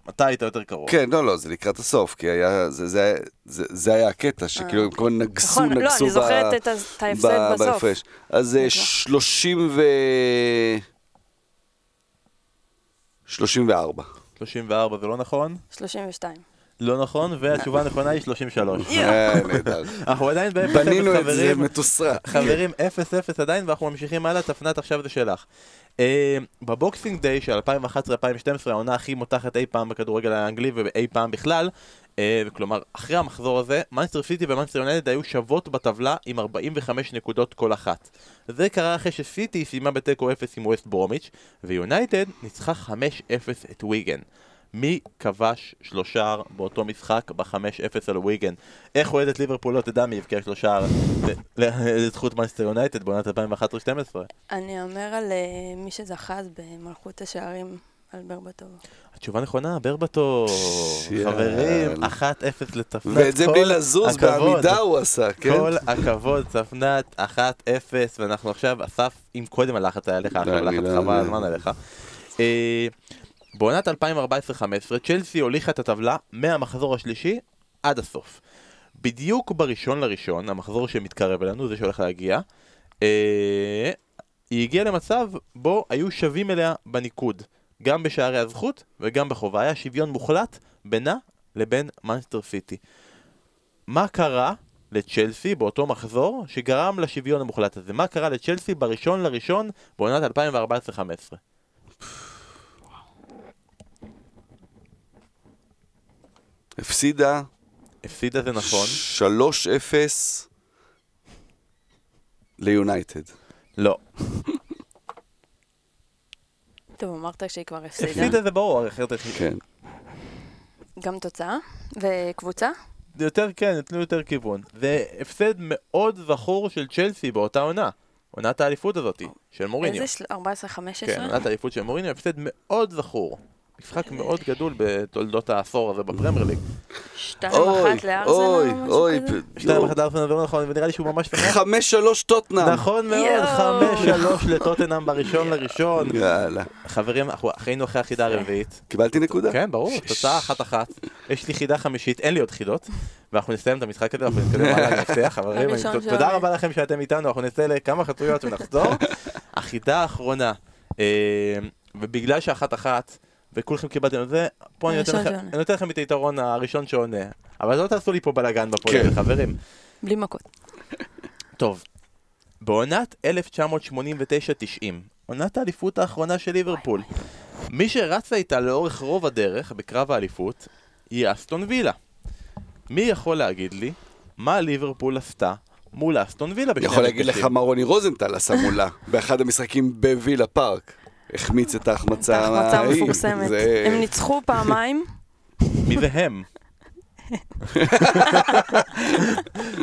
אתה היית יותר קרוב. כן, לא, לא, זה לקראת הסוף, כי היה, זה, זה, זה, זה היה הקטע, שכאילו הם כבר נגסו, נכון, לא, נגסו אני זוכרת את ההפסד ב- בסוף. בהפרש. אז אה, נכון. 30 ו... 34. 34 זה לא נכון? 32. לא נכון, והתשובה הנכונה היא 33. אה. אנחנו עדיין ב-0-0 בנינו את זה חברים. מתוסרט. חברים, 0-0 עדיין, ואנחנו ממשיכים הלאה, תפנת עכשיו זה שלך. אה, ב Boxing Day של 2011-2012, העונה הכי מותחת אי פעם בכדורגל האנגלי ואי פעם בכלל, אה, כלומר, אחרי המחזור הזה, מנצ'סטר סיטי ומנצ'סטר יונייטד היו שוות בטבלה עם 45 נקודות כל אחת. זה קרה אחרי שסיטי סיימה בתיקו 0 עם ווסט ברומיץ', ויונייטד ניצחה 5-0 את ויגן. מי כבש שלושה באותו משחק ב-5-0 על ויגן? איך אוהדת ליברפול לא תדע מי הבקיע שלושה לזכות מנסטר יונייטד בעונת 2011-2012? אני אומר על אה, מי שזכה אז במלכות השערים, על ברבטוב. התשובה נכונה, ברבטו. יאללה. חברים, 1-0 לצפנת. ואת זה כל בלי לזוז. בעמידה הוא עשה, כן? כל הכבוד, צפנת, 1-0, ואנחנו עכשיו, אסף, אם קודם הלחץ היה עליך, עכשיו הלחץ חבל הזמן עליך. בעונת 2014-2015, צ'לסי הוליכה את הטבלה מהמחזור השלישי עד הסוף. בדיוק בראשון לראשון, המחזור שמתקרב אלינו, זה שהולך להגיע, אה, היא הגיעה למצב בו היו שווים אליה בניקוד, גם בשערי הזכות וגם בחובה. היה שוויון מוחלט בינה לבין מנסטר סיטי. מה קרה לצ'לסי באותו מחזור שגרם לשוויון המוחלט הזה? מה קרה לצ'לסי בראשון לראשון בעונת 2014-2015? הפסידה הפסידה זה נכון? 3-0 ליונייטד. לא. טוב, אמרת שהיא כבר הפסידה. הפסידה זה ברור, אחרת... כן. גם תוצאה? וקבוצה? זה יותר כן, נתנו יותר כיוון. זה הפסד מאוד זכור של צ'לסי באותה עונה. עונת האליפות הזאתי, של מוריניו. איזה של- 14-15? כן, עונת האליפות של מוריניו, הפסד מאוד זכור. משחק מאוד גדול בתולדות העשור הזה בפרמייר ליג. שתיים אוי, אחת לארסנל אוי, או משהו כזה? פ- שתיים יואו. אחת ארסנל זה לא נכון, ונראה לי שהוא ממש שמח. חמש שלוש טוטנאם. נכון מאוד, יואו. חמש שלוש לטוטנאם בראשון לראשון. יאללה. חברים, אנחנו היינו אחרי החידה הרביעית. קיבלתי נקודה. כן, ברור, תוצאה אחת אחת. יש לי חידה חמישית, אין לי עוד חידות. ואנחנו נסיים את המשחק הזה, אנחנו נתקדם הלאה לנפתח, חברים. תודה. רבה לכם שאתם איתנו, אנחנו נצא לכמה חצויות ונחזור. החידה האחרונה, אה, ובגלל שאחת אחת, וכולכם קיבלתם את זה, פה אני נותן הראשון לכם-. אני נותן לכם את היתרון הראשון שעונה. אבל לא תעשו לי פה בלאגן בפועל, כן. חברים. בלי מכות. טוב, בעונת 1989-90, עונת האליפות האחרונה של ליברפול, מי שרצה איתה לאורך רוב הדרך בקרב האליפות היא אסטון וילה. מי יכול להגיד לי מה ליברפול עשתה מול אסטון וילה בשני יכול להגיד לך המפגשים? מה רוני רוזנטל עשה מולה באחד המשחקים בווילה פארק. החמיץ את ההחמצה. ההחמצה ההיא. המפורסמת. זה- הם ניצחו פעמיים. מי זה הם?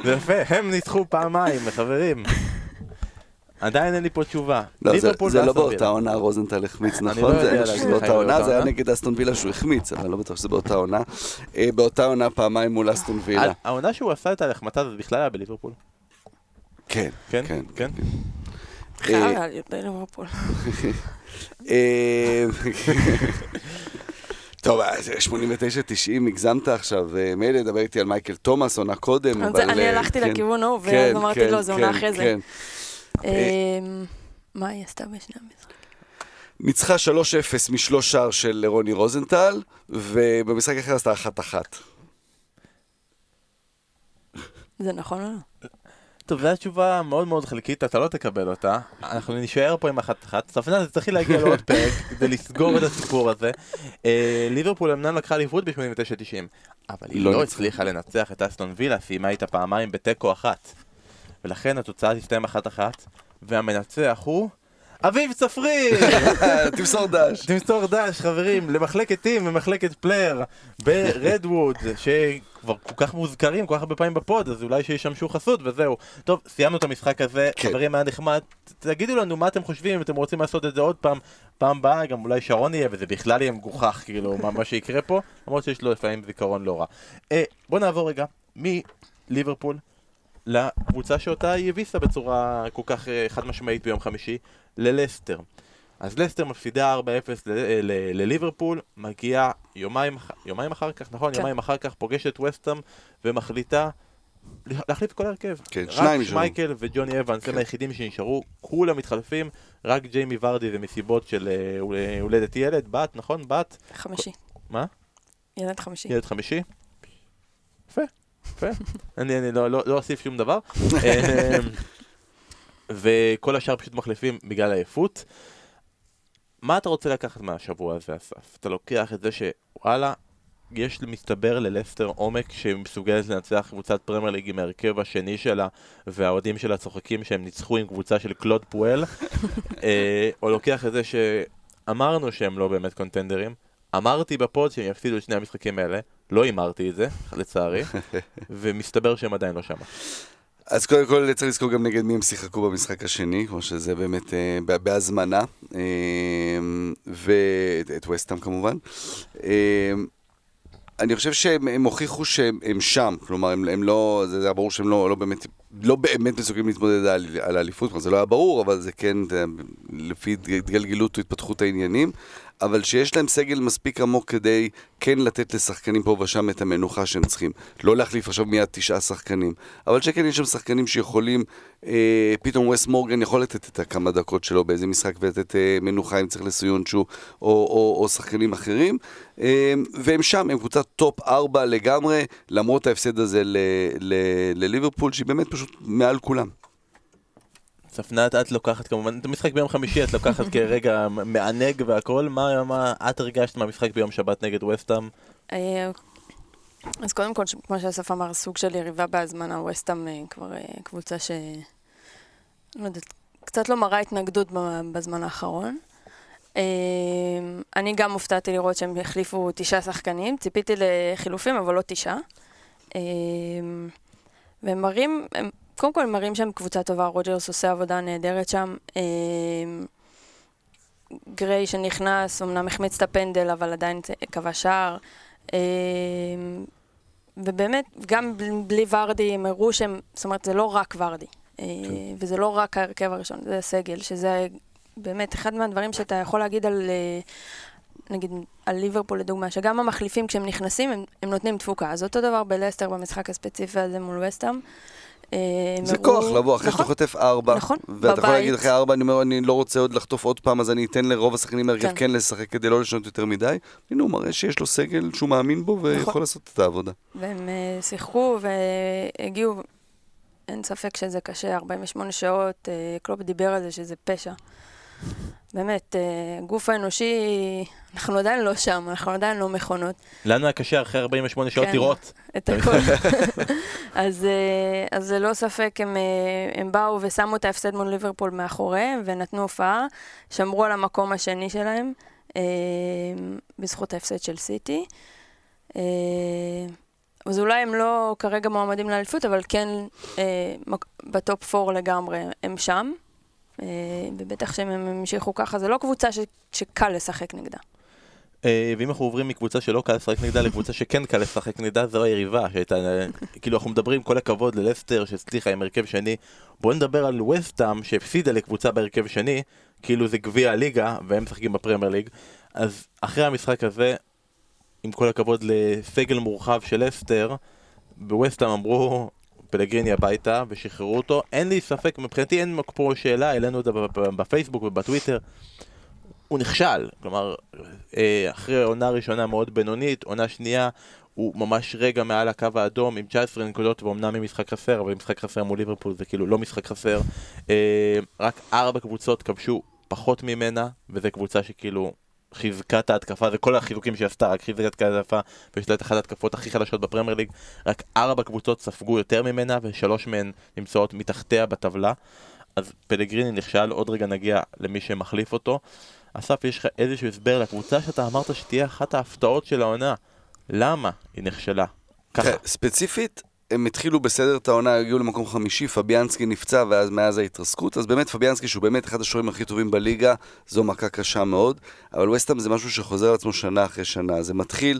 זה יפה, הם ניצחו פעמיים, חברים. עדיין אין לי פה תשובה. לא, זה- זה לא באותה. עונה רוזנטל החמיץ, אני נכון? לא זה- להגיד באותה עונה, זה היה. נגד אסטון וילה שהוא החמיץ, אבל אני לא בטוח שזה באותה עונה. אה, באותה עונה פעמיים מול אסטון וילה. העונה שהוא עשה את ההחמצה הזאת בכלל היה בליברפול. כן, כן? כן. כן? חייב אה, היה בליברפול. אה, טוב, אה, זה 89-90, הגזמת עכשיו. אה, מילא, דבר איתי על מייקל תומאס, עונה קודם, אבל... אני אה, הלכתי כן, לכיוון ההוא, כן, ואז אמרתי כן, לו, זה עונה אחרי זה. מה היא עשתה בשני המשחקים? ניצחה 3-0 משלוש שער של רוני רוזנטל, ובמשחק אחר עשתה 1-1. זה נכון או לא? טוב, זו התשובה מאוד מאוד חלקית, אתה לא תקבל אותה. אנחנו נישאר פה עם אחת אחת. ספנה, זה צריך להגיע לעוד פרק כדי לסגור את הסיפור הזה. אה, ליברפול אמנם לקחה אליפות ב-89-90, אבל היא לא לא. הצליחה לנצח את אסטון וילה, סיימה איתה פעמיים בתיקו אחת. ולכן התוצאה תסתיים אחת אחת, והמנצח הוא... אביב צפריר! תמסור דש. תמסור דש, חברים, למחלקת טים ומחלקת פלייר ברדווד, שכבר כל כך מוזכרים כל כך הרבה פעמים ב pod, אז אולי שישמשו חסות וזהו. טוב, סיימנו את המשחק הזה, כן. חברים, היה נחמד. תגידו לנו מה אתם חושבים, אם אתם רוצים לעשות את זה עוד פעם, פעם הבאה, גם אולי שרון יהיה, וזה בכלל יהיה מגוחך, כאילו, מה, מה שיקרה פה, למרות שיש לו לפעמים זיכרון לא רע. אה, בוא נעבור רגע מליברפול לקבוצה שאותה היא הביסה בצורה כל כך אה, חד משמעית ביום חמישי, ללסטר. אז לסטר מפסידה 4-0 ל- ל- לליברפול, מגיעה יומיים, יומיים אחר כך, נכון? כן. יומיים אחר כך פוגשת וסטאם ומחליטה להחליף את כל ההרכב. כן, רק שניים נשארו. מייקל וג'וני אבנס הם כן. היחידים שנשארו, כולם מתחלפים, רק ג'יימי ורדי זה מסיבות של אה, הול- הולדת ילד, בת, נכון? בת? חמישי. מה? ילד חמישי. ילד חמישי? יפה, אני לא, לא, לא אוסיף שום דבר. אמ, וכל השאר פשוט מחליפים בגלל עייפות. מה אתה רוצה לקחת מהשבוע הזה, אסף? אתה לוקח את זה שוואלה, יש מסתבר ללסטר עומק שמסוגלת לנצח קבוצת פרמייר ליג עם ההרכב השני שלה והאוהדים שלה צוחקים שהם ניצחו עם קבוצה של קלוד פואל אה, או לוקח את זה שאמרנו שהם לא באמת קונטנדרים אמרתי בפוד שהם יפסידו את שני המשחקים האלה לא הימרתי את זה, לצערי ומסתבר שהם עדיין לא שמה אז קודם כל צריך לזכור גם נגד מי הם שיחקו במשחק השני, כמו שזה באמת אה, בהזמנה, אה, ואת וסטאם כמובן. אה, אני חושב שהם הם הוכיחו שהם הם שם, כלומר הם, הם לא, זה היה ברור שהם לא, לא באמת, לא באמת מסוגלים להתמודד על, על האליפות, זה לא היה ברור, אבל זה כן, לפי התגלגלות והתפתחות העניינים, אבל שיש להם סגל מספיק עמוק כדי כן לתת לשחקנים פה ושם את המנוחה שהם צריכים. לא להחליף עכשיו מיד תשעה שחקנים, אבל שכן יש שם שחקנים שיכולים, אה, פתאום וס מורגן יכול לתת את הכמה דקות שלו באיזה משחק ולתת אה, מנוחה אם צריך לסויונצ'ו או, או, או שחקנים אחרים, אה, והם שם, הם קבוצת top 4 לגמרי, למרות ההפסד הזה לליברפול, שהיא באמת פשוט מעל כולם. צפנת, את לוקחת כמובן, את המשחק ביום חמישי את לוקחת כרגע מענג והכל, מה, מה את הרגשת מהמשחק ביום שבת נגד וסטאם? אה, אז קודם כל, כמו שאסף אמר, סוג של יריבה בהזמנה, ווסטהאם אה, כבר אה, קבוצה ש... לא יודעת, קצת לא מראה התנגדות בזמן האחרון. אני גם הופתעתי לראות שהם החליפו תשעה שחקנים, ציפיתי לחילופים, אבל לא תשעה. והם מראים, הם קודם כל מראים שהם קבוצה טובה, רוג'רס עושה עבודה נהדרת שם. אה, גריי שנכנס, אמנם החמיץ את הפנדל, אבל עדיין קבע שער. אה, ובאמת, גם בלי ורדי הם הראו שהם, זאת אומרת, זה לא רק ורדי. אה, כן. וזה לא רק ההרכב הראשון, זה הסגל, שזה באמת אחד מהדברים שאתה יכול להגיד על, נגיד, על ליברפול לדוגמה, שגם המחליפים כשהם נכנסים, הם, הם נותנים תפוקה. אז אותו דבר בלסטר במשחק הספציפי הזה מול וסטאם. אה, זה כוח לבוא אחרי שאתה נכון. חוטף ארבע, נכון, ואתה יכול להגיד אחרי ארבע, אני אומר, אני לא רוצה עוד לחטוף עוד פעם, אז אני אתן לרוב השחקנים מהרכב כן. כן לשחק כדי לא לשנות יותר מדי. הנה הוא מראה שיש לו סגל שהוא מאמין בו ויכול נכון. לעשות את העבודה. והם אה, שיחקו והגיעו, אין ספק שזה קשה, 48 שעות, אה, קלופ דיבר על זה שזה פשע. באמת, הגוף האנושי, אנחנו עדיין לא שם, אנחנו עדיין לא מכונות. לנו היה קשה אחרי 48 שעות כן, לראות. את הכל. אז, אה, אז ללא ספק הם, אה, הם באו ושמו את ההפסד מול ליברפול מאחוריהם ונתנו הופעה, שמרו על המקום השני שלהם אה, בזכות ההפסד של סיטי. אז אולי הם לא כרגע מועמדים לאליפות, אבל כן בטופ 4 לגמרי הם שם. ובטח שהם המשיכו ככה, זה לא קבוצה ש, שקל לשחק נגדה. אה, ואם אנחנו עוברים מקבוצה שלא קל לשחק נגדה לקבוצה שכן קל לשחק נגדה, זו היריבה, שהייתה, כאילו אנחנו מדברים כל הכבוד ללסטר שהצליחה עם הרכב שני, בואו נדבר על וסטאם שהפסידה לקבוצה בהרכב שני, כאילו זה גביע הליגה, והם משחקים בפרמייר ליג, אז אחרי המשחק הזה, עם כל הכבוד לסגל מורחב של לסטר, בווסטאם אמרו, פלגריני הביתה ושחררו אותו, אין לי ספק, מבחינתי אין פה שאלה, העלינו אותה בפייסבוק ובטוויטר. הוא נכשל, כלומר, אה, אחרי עונה ראשונה מאוד בינונית, עונה שנייה, הוא ממש רגע מעל הקו האדום עם 19 נקודות ואומנם עם משחק חסר, אבל משחק חסר מול ליברפול זה כאילו לא משחק חסר. אה, רק ארבע קבוצות כבשו פחות ממנה, וזו קבוצה שכאילו חיזקה את ההתקפה, זה כל החיזוקים שהיא עשתה, רק חיזקה את ההתקפה, ויש לה את אחת ההתקפות הכי חלשות בפרמייר ליג. רק ארבע קבוצות ספגו יותר ממנה, ושלוש מהן נמצאות מתחתיה בטבלה. אז פלגריני נכשל, עוד רגע נגיע למי שמחליף אותו. אסף, יש לך איזשהו הסבר לקבוצה שאתה אמרת שתהיה אחת ההפתעות של העונה. למה היא נכשלה? ככה. ספציפית, הם התחילו בסדר את העונה, הגיעו למקום חמישי, פביאנסקי נפצע ואז מאז ההתרסקות, אז באמת פביאנסקי שהוא באמת אחד השוערים הכי טובים בליגה, זו מכה קשה מאוד, אבל וסטאם זה משהו שחוזר על עצמו שנה אחרי שנה, זה מתחיל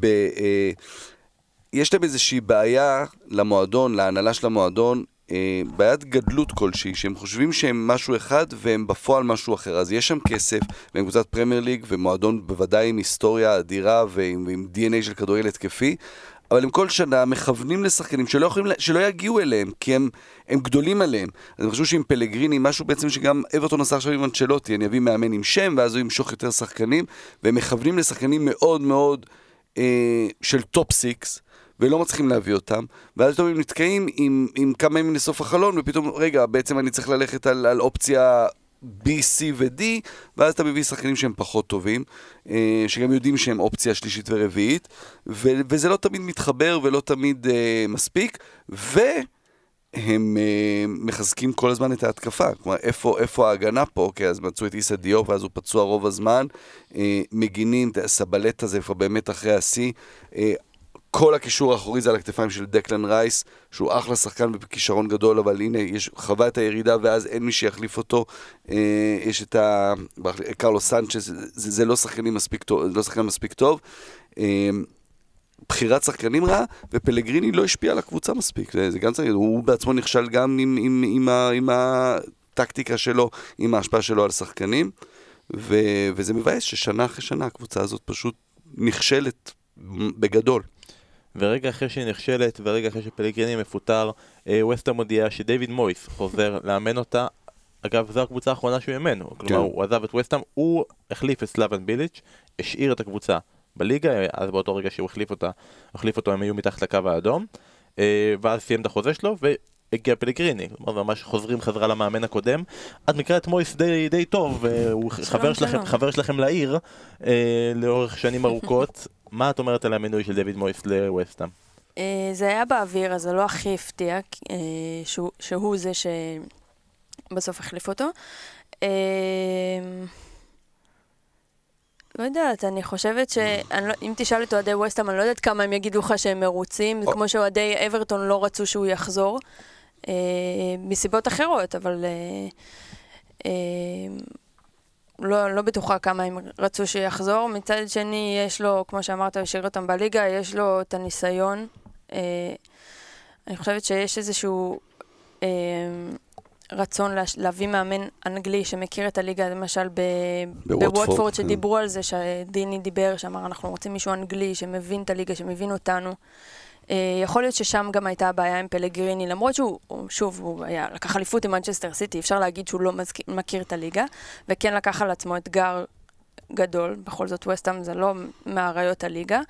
ב... אה, יש להם איזושהי בעיה למועדון, להנהלה של המועדון, אה, בעיית גדלות כלשהי, שהם חושבים שהם משהו אחד והם בפועל משהו אחר. אז יש שם כסף, והם קבוצת פרמייר ליג, ומועדון בוודאי עם היסטוריה אדירה ועם, ועם DNA של כדורגל התקפי, אבל הם כל שנה מכוונים לשחקנים שלא, יכולים, שלא יגיעו אליהם, כי הם, הם גדולים עליהם. אז אני חושב שעם פלגריני, משהו בעצם שגם אברטון עשה עכשיו עם אנצ'לוטי, אני אביא מאמן עם שם, ואז הוא ימשוך יותר שחקנים, והם מכוונים לשחקנים מאוד מאוד אה, של top six. ולא מצליחים להביא אותם, ואז פתאום הם נתקעים עם, עם כמה ימים לסוף החלון, ופתאום, רגע, בעצם אני צריך ללכת על, על אופציה B, C ו-D, ואז אתה מביא שחקנים שהם פחות טובים, אה, שגם יודעים שהם אופציה שלישית ורביעית, ו- וזה לא תמיד מתחבר ולא תמיד uh, מספיק, והם uh, מחזקים כל הזמן את ההתקפה. כלומר, איפה, איפה ההגנה פה? אוקיי, אז מצאו את איסה דיו, ואז הוא פצוע רוב הזמן. Uh, מגינים, סבלט הזה כבר באמת אחרי השיא. Uh, כל הקישור האחורי זה על הכתפיים של דקלן רייס, שהוא אחלה שחקן וכישרון גדול, אבל הנה, יש, חווה את הירידה ואז אין מי שיחליף אותו. אה, יש את ה... קרלו סנצ'ס, זה, זה לא שחקנים מספיק טוב, לא שחקן מספיק טוב. אה, בחירת שחקנים רעה, ופלגריני לא השפיע על הקבוצה מספיק. זה, זה גם צריך, הוא בעצמו נכשל גם עם, עם, עם, עם, עם הטקטיקה שלו, עם ההשפעה שלו על שחקנים, ו, וזה מבאס ששנה אחרי שנה הקבוצה הזאת פשוט נכשלת בגדול. ורגע אחרי שהיא נכשלת, ורגע אחרי שפלגריני מפוטר, אה, ווסטהאם מודיע שדייוויד מויס חוזר לאמן אותה. אגב, זו הקבוצה האחרונה שהוא אימן, כלומר כן. הוא עזב את ווסטהאם, הוא החליף את סלאבן ביליץ', השאיר את הקבוצה בליגה, אז באותו רגע שהוא החליף אותה, החליף אותו, הם היו מתחת לקו האדום, אה, ואז סיים את החוזה שלו, הגיע פלגריני, כלומר ממש חוזרים חזרה למאמן הקודם. את מכירה את מויס די, די טוב, הוא חבר שלכם, חבר שלכם לעיר אה, לאורך שנים ארוכות. מה את אומרת על המינוי של דויד מויס לווסטהאם? אה, זה היה באוויר, אז זה לא הכי הפתיע אה, שהוא, שהוא זה שבסוף החליף אותו. אה, לא יודעת, אני חושבת שאם לא, תשאל את אוהדי ווסטהאם, אני לא יודעת כמה הם יגידו לך שהם מרוצים, זה כמו שאוהדי אברטון לא רצו שהוא יחזור. אה, מסיבות אחרות, אבל אה, אה, לא, לא בטוחה כמה הם רצו שיחזור. מצד שני, יש לו, כמו שאמרת, השאיר אותם בליגה, יש לו את הניסיון. אה, אני חושבת שיש איזשהו אה, רצון לה, להביא מאמן אנגלי שמכיר את הליגה, למשל ב, בווטפורד, כן. שדיברו על זה, שדיני דיבר, שאמר, אנחנו רוצים מישהו אנגלי שמבין את הליגה, שמבין אותנו. אה, יכול להיות ששם גם הייתה הבעיה עם פלגריני, למרות שהוא, הוא- שוב, הוא היה, לקח אליפות עם מנצ'סטר סיטי, אפשר להגיד שהוא לא מזכיר, מכיר את הליגה, וכן לקח על עצמו אתגר גדול, בכל זאת ווסטהאם זה לא מאריות הליגה,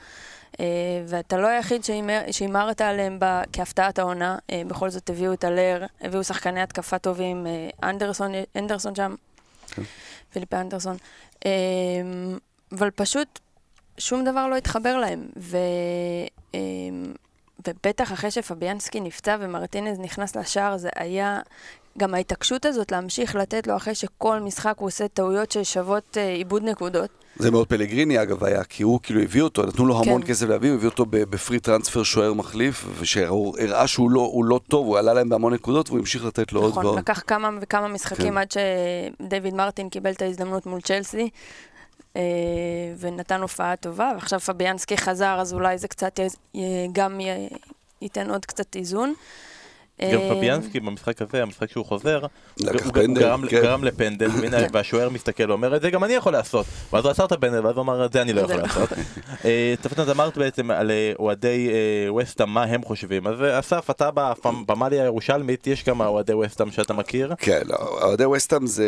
אה, ואתה לא היחיד שהימר- שהימרת עליהם ב- כהפתעת העונה, אה, בכל זאת הביאו את הלר, הביאו שחקני התקפה טובים, אה, אנדרסון, אנדרסון שם, כן. פיליפ אנדרסון, אה, אבל פשוט שום דבר לא התחבר להם, ו... אה, ובטח אחרי שפביאנסקי נפצע ומרטינז נכנס לשער, זה היה... גם ההתעקשות הזאת להמשיך לתת לו אחרי שכל משחק הוא עושה טעויות ששוות אה, עיבוד נקודות. זה מאוד פלגריני אגב היה, כי הוא כאילו הביא אותו, נתנו לו המון כן. כסף להביא, הוא הביא אותו בפרי טרנספר שוער מחליף, ושהוא הראה שהוא לא, הוא לא טוב, הוא עלה להם בהמון נקודות, והוא המשיך לתת לו עוד נכון, ועוד. לקח כמה וכמה משחקים כן. עד שדייוויד מרטין קיבל את ההזדמנות מול צ'לסי, אה, ונתן הופעה טובה, ועכשיו פביאנסקי חזר, אז אולי זה קצת גם ייתן עוד קצת איזון. גם אה, פביאנסקי במשחק הזה, המשחק שהוא חוזר, הוא- גרם- כן. גרם לפנדל. והשוער מסתכל ואומר, את זה גם אני יכול לעשות. ואז הוא עצר את הפנדל, ואז הוא אמר, את זה אני לא יכול לא. לעשות. אה, תפנת, אמרת בעצם על אה, אוהדי אה, וסטאם, מה הם חושבים. אז אה, אסף, אתה בפ- במאליה הירושלמית, יש כמה אוהדי וסטאם שאתה מכיר? כן, לא, אוהדי וסטאם זה,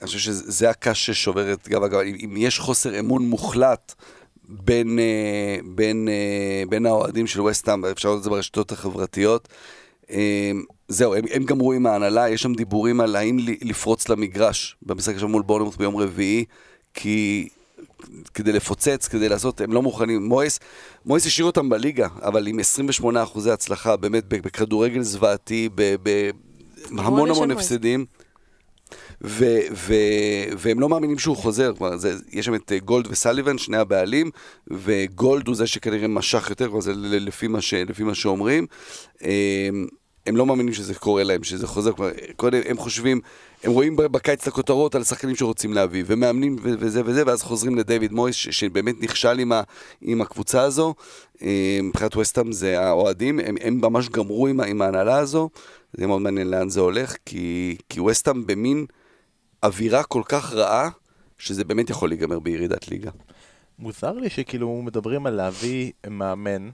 אני חושב שזה הקש ששובר את גב הגב, אם, יש חוסר אמון מוחלט בין, אה, בין, אה, בין האוהדים של וסטאם, אפשר לראות את זה ברשתות החברתיות, אה, זהו, הם, הם גמרו עם ההנהלה, יש שם דיבורים על האם לפרוץ למגרש במשחק שם מול בורנמוט ביום רביעי, כי כדי לפוצץ, כדי לעשות, הם לא מוכנים. מויס, מויס השאיר אותם בליגה, אבל עם 28 אחוזי הצלחה, באמת בכדורגל זוועתי, ב- ב- המון. הפסדים. ו- ו- והם לא מאמינים שהוא חוזר, כלומר, זה, יש שם את אה, גולד וסליבן, שני הבעלים, וגולד הוא זה שכנראה משך יותר, כלומר, זה לפי מה, ש- לפי מה שאומרים. הם לא מאמינים שזה קורה להם, שזה חוזר, כלומר, קודם הם חושבים, הם רואים בקיץ את הכותרות על שחקנים שרוצים להביא, ומאמנים ו- וזה וזה, ואז חוזרים לדיוויד מויס, ש- שבאמת נכשל עם, ה- עם הקבוצה הזו. אמ, מבחינת וסטאם זה האוהדים, הם, הם ממש גמרו עם, עם ההנהלה הזו, זה מאוד מעניין לאן זה הולך, כי, כי וסטאם במין אווירה כל כך רעה, שזה באמת יכול להיגמר בירידת ליגה. מוזר לי שכאילו מדברים על להביא מאמן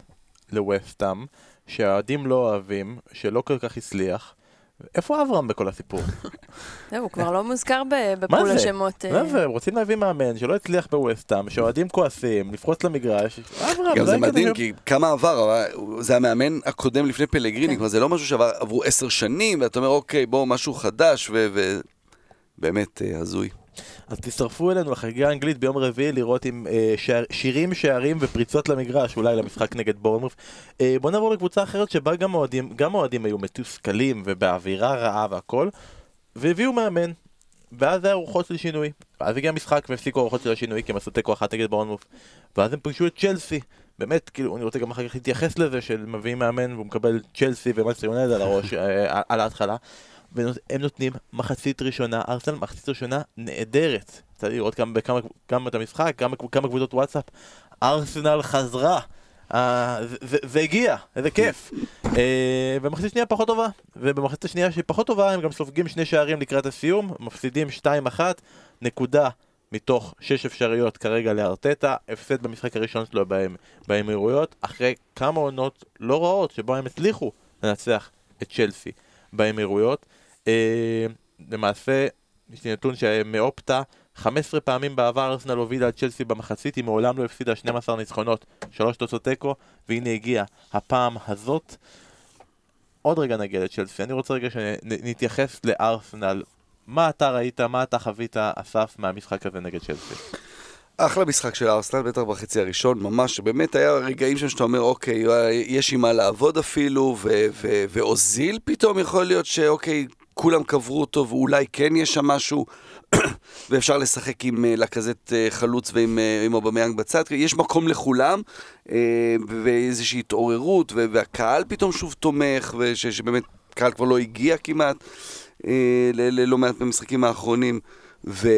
לווסטאם, שהאוהדים לא אוהבים, שלא כל כך הצליח. איפה אברהם בכל הסיפור? זהו, הוא כבר לא מוזכר בפול זה? השמות. אה, מה זה? הם רוצים להביא מאמן שלא הצליח בווסטאם, שאוהדים כועסים, לפרוץ למגרש. אברהם, גם זה הקטע מדהים, כי כמה עבר, זה המאמן הקודם לפני פלגריני, כן. כלומר זה לא משהו שעברו עשר שנים, ואתה אומר, אוקיי, בואו, משהו חדש, ובאמת אה, הזוי. אז תצטרפו אלינו לחגיגה האנגלית ביום רביעי לראות עם אה, שער, שירים, שערים ופריצות למגרש, אולי למשחק נגד בורנמוף. אה, בוא נעבור לקבוצה אחרת שבה גם אוהדים, גם אוהדים היו מתוסכלים ובאווירה רעה והכל, והביאו מאמן. ואז היה רוחות של שינוי. ואז הגיע המשחק והפסיקו הרוחות של השינוי כי הם עשו תיקו אחת נגד בורנמות'. ואז הם פגשו את צ'לסי. באמת, כאילו, אני רוצה גם אחר כך להתייחס לזה של מביאים מאמן והוא מקבל צ'לסי ומנצ'סטר יונייטד על הראש, אה, על ההתחלה. והם נותנים מחצית ראשונה, ארסנל מחצית ראשונה נהדרת. צריך לראות גם, בכמה, גם את המשחק, גם בכמה קבוצות וואטסאפ. ארסנל חזרה. אה, זה- זה- זה הגיע, איזה כיף. אה, במחצית שנייה פחות טובה, ובמחצית השנייה שהיא פחות טובה הם גם סופגים שני שערים לקראת הסיום, מפסידים 2-1, נקודה מתוך שש אפשריות כרגע לארטטה, הפסד במשחק הראשון שלו באמירויות, אחרי כמה עונות לא רעות שבו הם הצליחו לנצח את צ'לסי באמירויות. אה, למעשה, יש לי נתון שמאופטה, 15 פעמים בעבר ארסנל הובילה את צ'לסי במחצית, היא מעולם לא הפסידה 12 ניצחונות, 3 תוצאות תיקו, והנה הגיעה הפעם הזאת. עוד רגע נגיע לצ'לסי, אני רוצה רגע שנתייחס לארסנל. מה אתה ראית, מה אתה חווית, אסף, מהמשחק הזה נגד צ'לסי? אחלה משחק של ארסנל, בטח בחצי הראשון, ממש, באמת היה רגעים שם שאתה אומר, אוקיי, יש עם מה לעבוד אפילו, ואוזיל פתאום יכול להיות שאוקיי, כולם קברו אותו ואולי כן יש שם משהו, ואפשר לשחק עם אה, לקזט אה, חלוץ ועם אה, אובמיאנג בצד, יש מקום לכולם, ואיזושהי התעוררות, והקהל פתאום שוב תומך, וש- שבאמת קהל כבר לא הגיע כמעט ללא מעט במשחקים האחרונים, ו,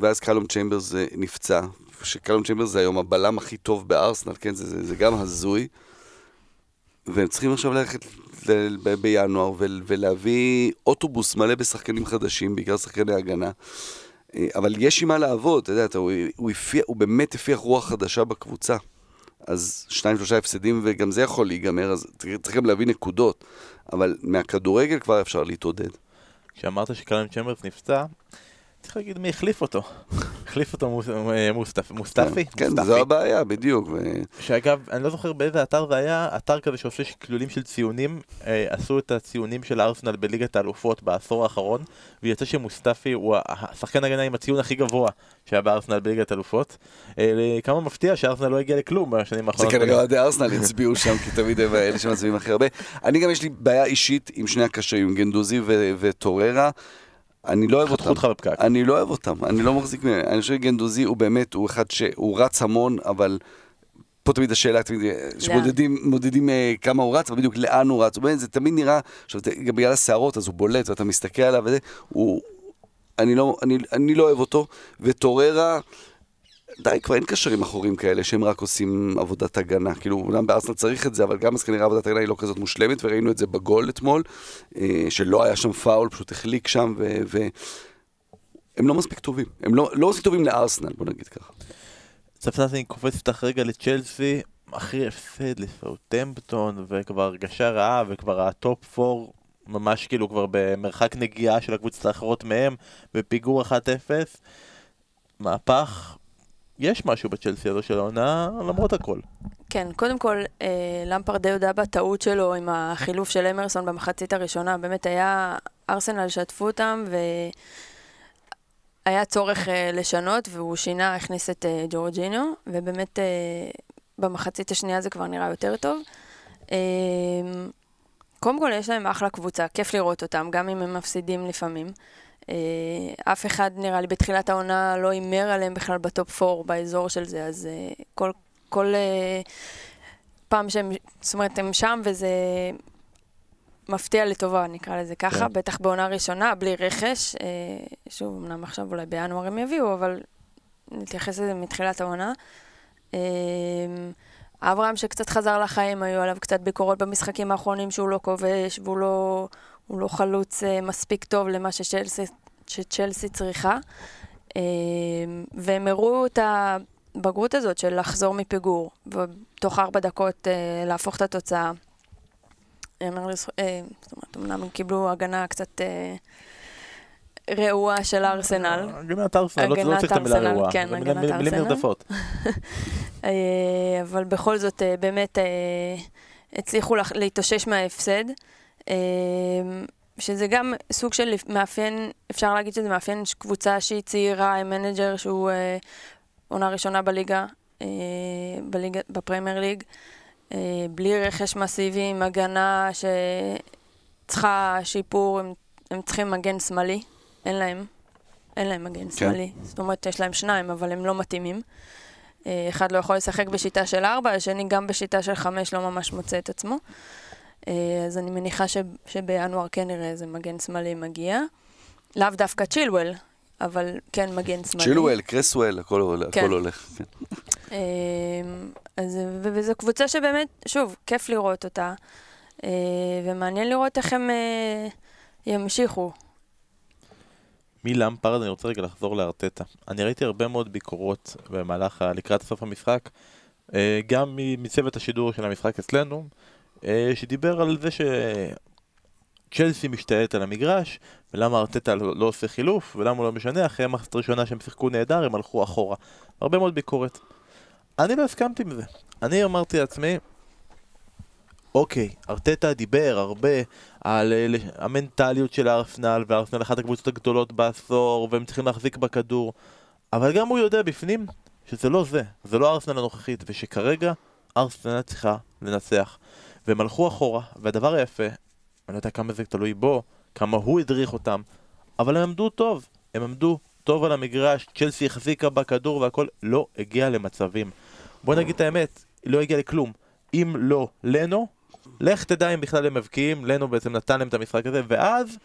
ואז קלום צ'יימברס נפצע, שקלום צ'יימברס זה היום הבלם הכי טוב בארסנל, כן, זה, זה, זה גם הזוי, והם צריכים עכשיו ללכת בינואר ול- ולהביא אוטובוס מלא בשחקנים חדשים, בעיקר שחקני הגנה. אה, אבל יש עם מה לעבוד, אתה יודע, אתה, הוא, הוא, הפיח, הוא באמת הפיח רוח חדשה בקבוצה. אז שניים שלושה הפסדים וגם זה יכול להיגמר, אז צריך- גם להביא נקודות. אבל מהכדורגל כבר אפשר להתעודד. כשאמרת שקלם צ'מברס נפצע, צריך להגיד מי החליף אותו. החליף אותו אה, מוסטפ- מוסטפי? כן, מוסטפי. זו הבעיה, בדיוק. שאגב, אני לא זוכר באיזה אתר זה היה, אתר כזה שעושה כלולים של ציונים, אה, עשו את הציונים של ארסנל בליגת האלופות בעשור האחרון, ויצא שמוסטפי הוא השחקן הגנה עם הציון הכי גבוה שהיה בארסנל בליגת האלופות. אה, כמה מפתיע שארסנל לא הגיע לכלום בשנים זה האחרונות. כנראה אוהדי ארסנל הצביעו שם, כי תמיד הם אלה שמצביעים הכי הרבה. אני גם יש לי בעיה אישית עם שני הקשרים, גנדוזי וטוררה. אני לא אוהב חתכו אותם. אותך בפקק. אני לא אוהב אותם, אני לא מחזיק מהם. אני חושב שגנדוזי הוא באמת, הוא אחד שהוא רץ המון, אבל פה תמיד השאלה, תמיד, שמודדים מודדים, אה, כמה הוא רץ, אבל בדיוק לאן הוא רץ. באמת, זה תמיד נראה, עכשיו, גם בגלל השערות, אז הוא בולט, ואתה מסתכל עליו וזה, הוא... אני לא, אני, אני לא אוהב אותו, וטוררה, די, כבר אין קשרים אחורים כאלה שהם רק עושים עבודת הגנה. כאילו, אומנם בארסנל צריך את זה, אבל גם אז כנראה עבודת הגנה היא לא כזאת מושלמת, וראינו את זה בגול אתמול, אה, שלא היה שם פאול, פשוט החליק שם, ו... ו... הם לא מספיק טובים. הם לא, לא מספיק טובים לארסנל, בוא נגיד ככה. צפצף אני קופץ איתך רגע לצ'לסי, אחרי הפסד לסאוטמפטון, וכבר הרגשה רעה, וכבר ה top 4 ממש כאילו כבר במרחק נגיעה של הקבוצות האחרות מהם, בפיגור 1-0. מהפך, יש משהו בצ'לסי הזו של העונה, למרות הכל. כן, קודם כל, אה, למפרד די הודה בטעות שלו עם החילוף של אמרסון במחצית הראשונה. באמת היה, ארסנל שטפו אותם, והיה צורך אה, לשנות, והוא שינה, הכניס את אה, ג'ורג'ינו, ובאמת אה, במחצית השנייה זה כבר נראה יותר טוב. אה, קודם כל, יש להם אחלה קבוצה, כיף לראות אותם, גם אם הם מפסידים לפעמים. אה, אף אחד, נראה לי, בתחילת העונה לא הימר עליהם בכלל בטופ 4 באזור של זה, אז אה, כל, כל אה, פעם שהם, זאת אומרת, הם שם וזה מפתיע לטובה, נקרא לזה ככה, כן. בטח בעונה ראשונה, בלי רכש. שוב, אמנם עכשיו אולי בינואר הם יביאו, אבל נתייחס לזה מתחילת העונה. אברהם שקצת חזר לחיים, היו עליו קצת ביקורות במשחקים האחרונים שהוא לא כובש, והוא לא, הוא לא חלוץ אה, מספיק טוב למה שצ'לסי, שצ'לסי צריכה. אה, והם הראו את הבגרות הזאת של לחזור מפיגור, ותוך ארבע דקות אה, להפוך את התוצאה. יאמר לזכ- אה, זאת אומרת, אמנם הם קיבלו הגנה קצת רעועה של ארסנל. הגנת ארסנל, לא לא צריך את המילה רעועה. כן, מילים- הגנת מילים ארסנל. נרדפות. אה, אבל בכל זאת, באמת הצליחו להתאושש מההפסד, שזה גם סוג של מאפיין, אפשר להגיד שזה מאפיין קבוצה שהיא צעירה, עם manager שהוא אה, עונה ראשונה בליגה, אה, בליגה בפרמייר ליג, אה, בלי רכש מסיבי, עם הגנה שצריכה שיפור, הם, הם צריכים מגן שמאלי, אין להם. אין להם מגן שמאלי. זאת אומרת, יש להם שניים, אבל הם לא מתאימים. אה, אחד לא יכול לשחק בשיטה של ארבע, השני גם בשיטה של חמש לא ממש מוצא את עצמו. אה, אז אני מניחה ש, שבינואר כן נראה איזה מגן שמאלי מגיע. לאו דווקא צ'ילואל, אבל כן מגן שמאלי. צ'ילואל, קרסוול, הכל עולה- כן. הכל הולך. כן. אה, אז, ו- וזו קבוצה שבאמת, שוב, כיף לראות אותה, אה, ומעניין לראות איך הם אה, ימשיכו. מלמפרד אני רוצה רגע לחזור לארטטה. אני ראיתי הרבה מאוד ביקורות במהלך, לקראת סוף המשחק, אה, גם מצוות השידור של המשחק אצלנו, אה, שדיבר על זה שצ'לסי משתלט על המגרש, ולמה ארטטה לא לא עושה חילוף, ולמה הוא לא משנה, אחרי המחצית הראשונה שהם שיחקו נהדר, הם הלכו אחורה. הרבה מאוד ביקורת. אני לא הסכמתי עם זה. אני אמרתי לעצמי, אוקיי, ארטטה דיבר הרבה על אה, המנטליות של הארסנל, והארסנל אחת הקבוצות הגדולות בעשור, והם צריכים להחזיק בכדור, אבל גם הוא יודע בפנים שזה לא זה, זה לא הארסנל הנוכחית, ושכרגע ארסנל צריכה לנצח. והם הלכו אחורה, והדבר היפה, אני לא יודע כמה זה תלוי בו, כמה הוא הדריך אותם, אבל הם עמדו טוב, הם עמדו טוב על המגרש, צ'לסי החזיקה בכדור והכל לא הגיע למצבים. בוא נגיד את האמת, לא הגיעה לכלום. אם לא לנו, לך תדע אם בכלל הם מבקיעים, לנו בעצם נתן להם את המשחק הזה, ואז,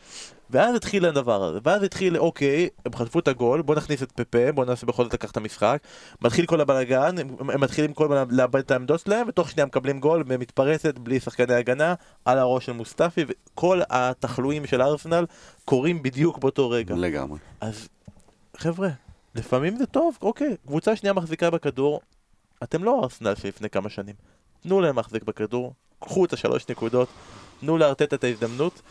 ואז התחיל הדבר הזה, ואז התחיל, אוקיי, הם חטפו את הגול, בוא נכניס את פפה, בוא ננסה בכל זאת לקחת את המשחק, מתחיל כל הבלאגן, הם, הם מתחילים כל הזמן לאבד את העמדות שלהם, ותוך שנייה מקבלים גול, ומתפרצת בלי שחקני הגנה, על הראש של מוסטפי, וכל התחלואים של ארסנל קורים בדיוק באותו רגע. לגמרי. אז חבר'ה, לפעמים זה טוב, אוקיי, קבוצה שנייה מחזיקה בכדור, אתם לא ארסנל שלפני כמה שנים. תנו להם להחזיק בכדור, קחו את השלוש נקודות, תנו לארטטה את ההזדמנות,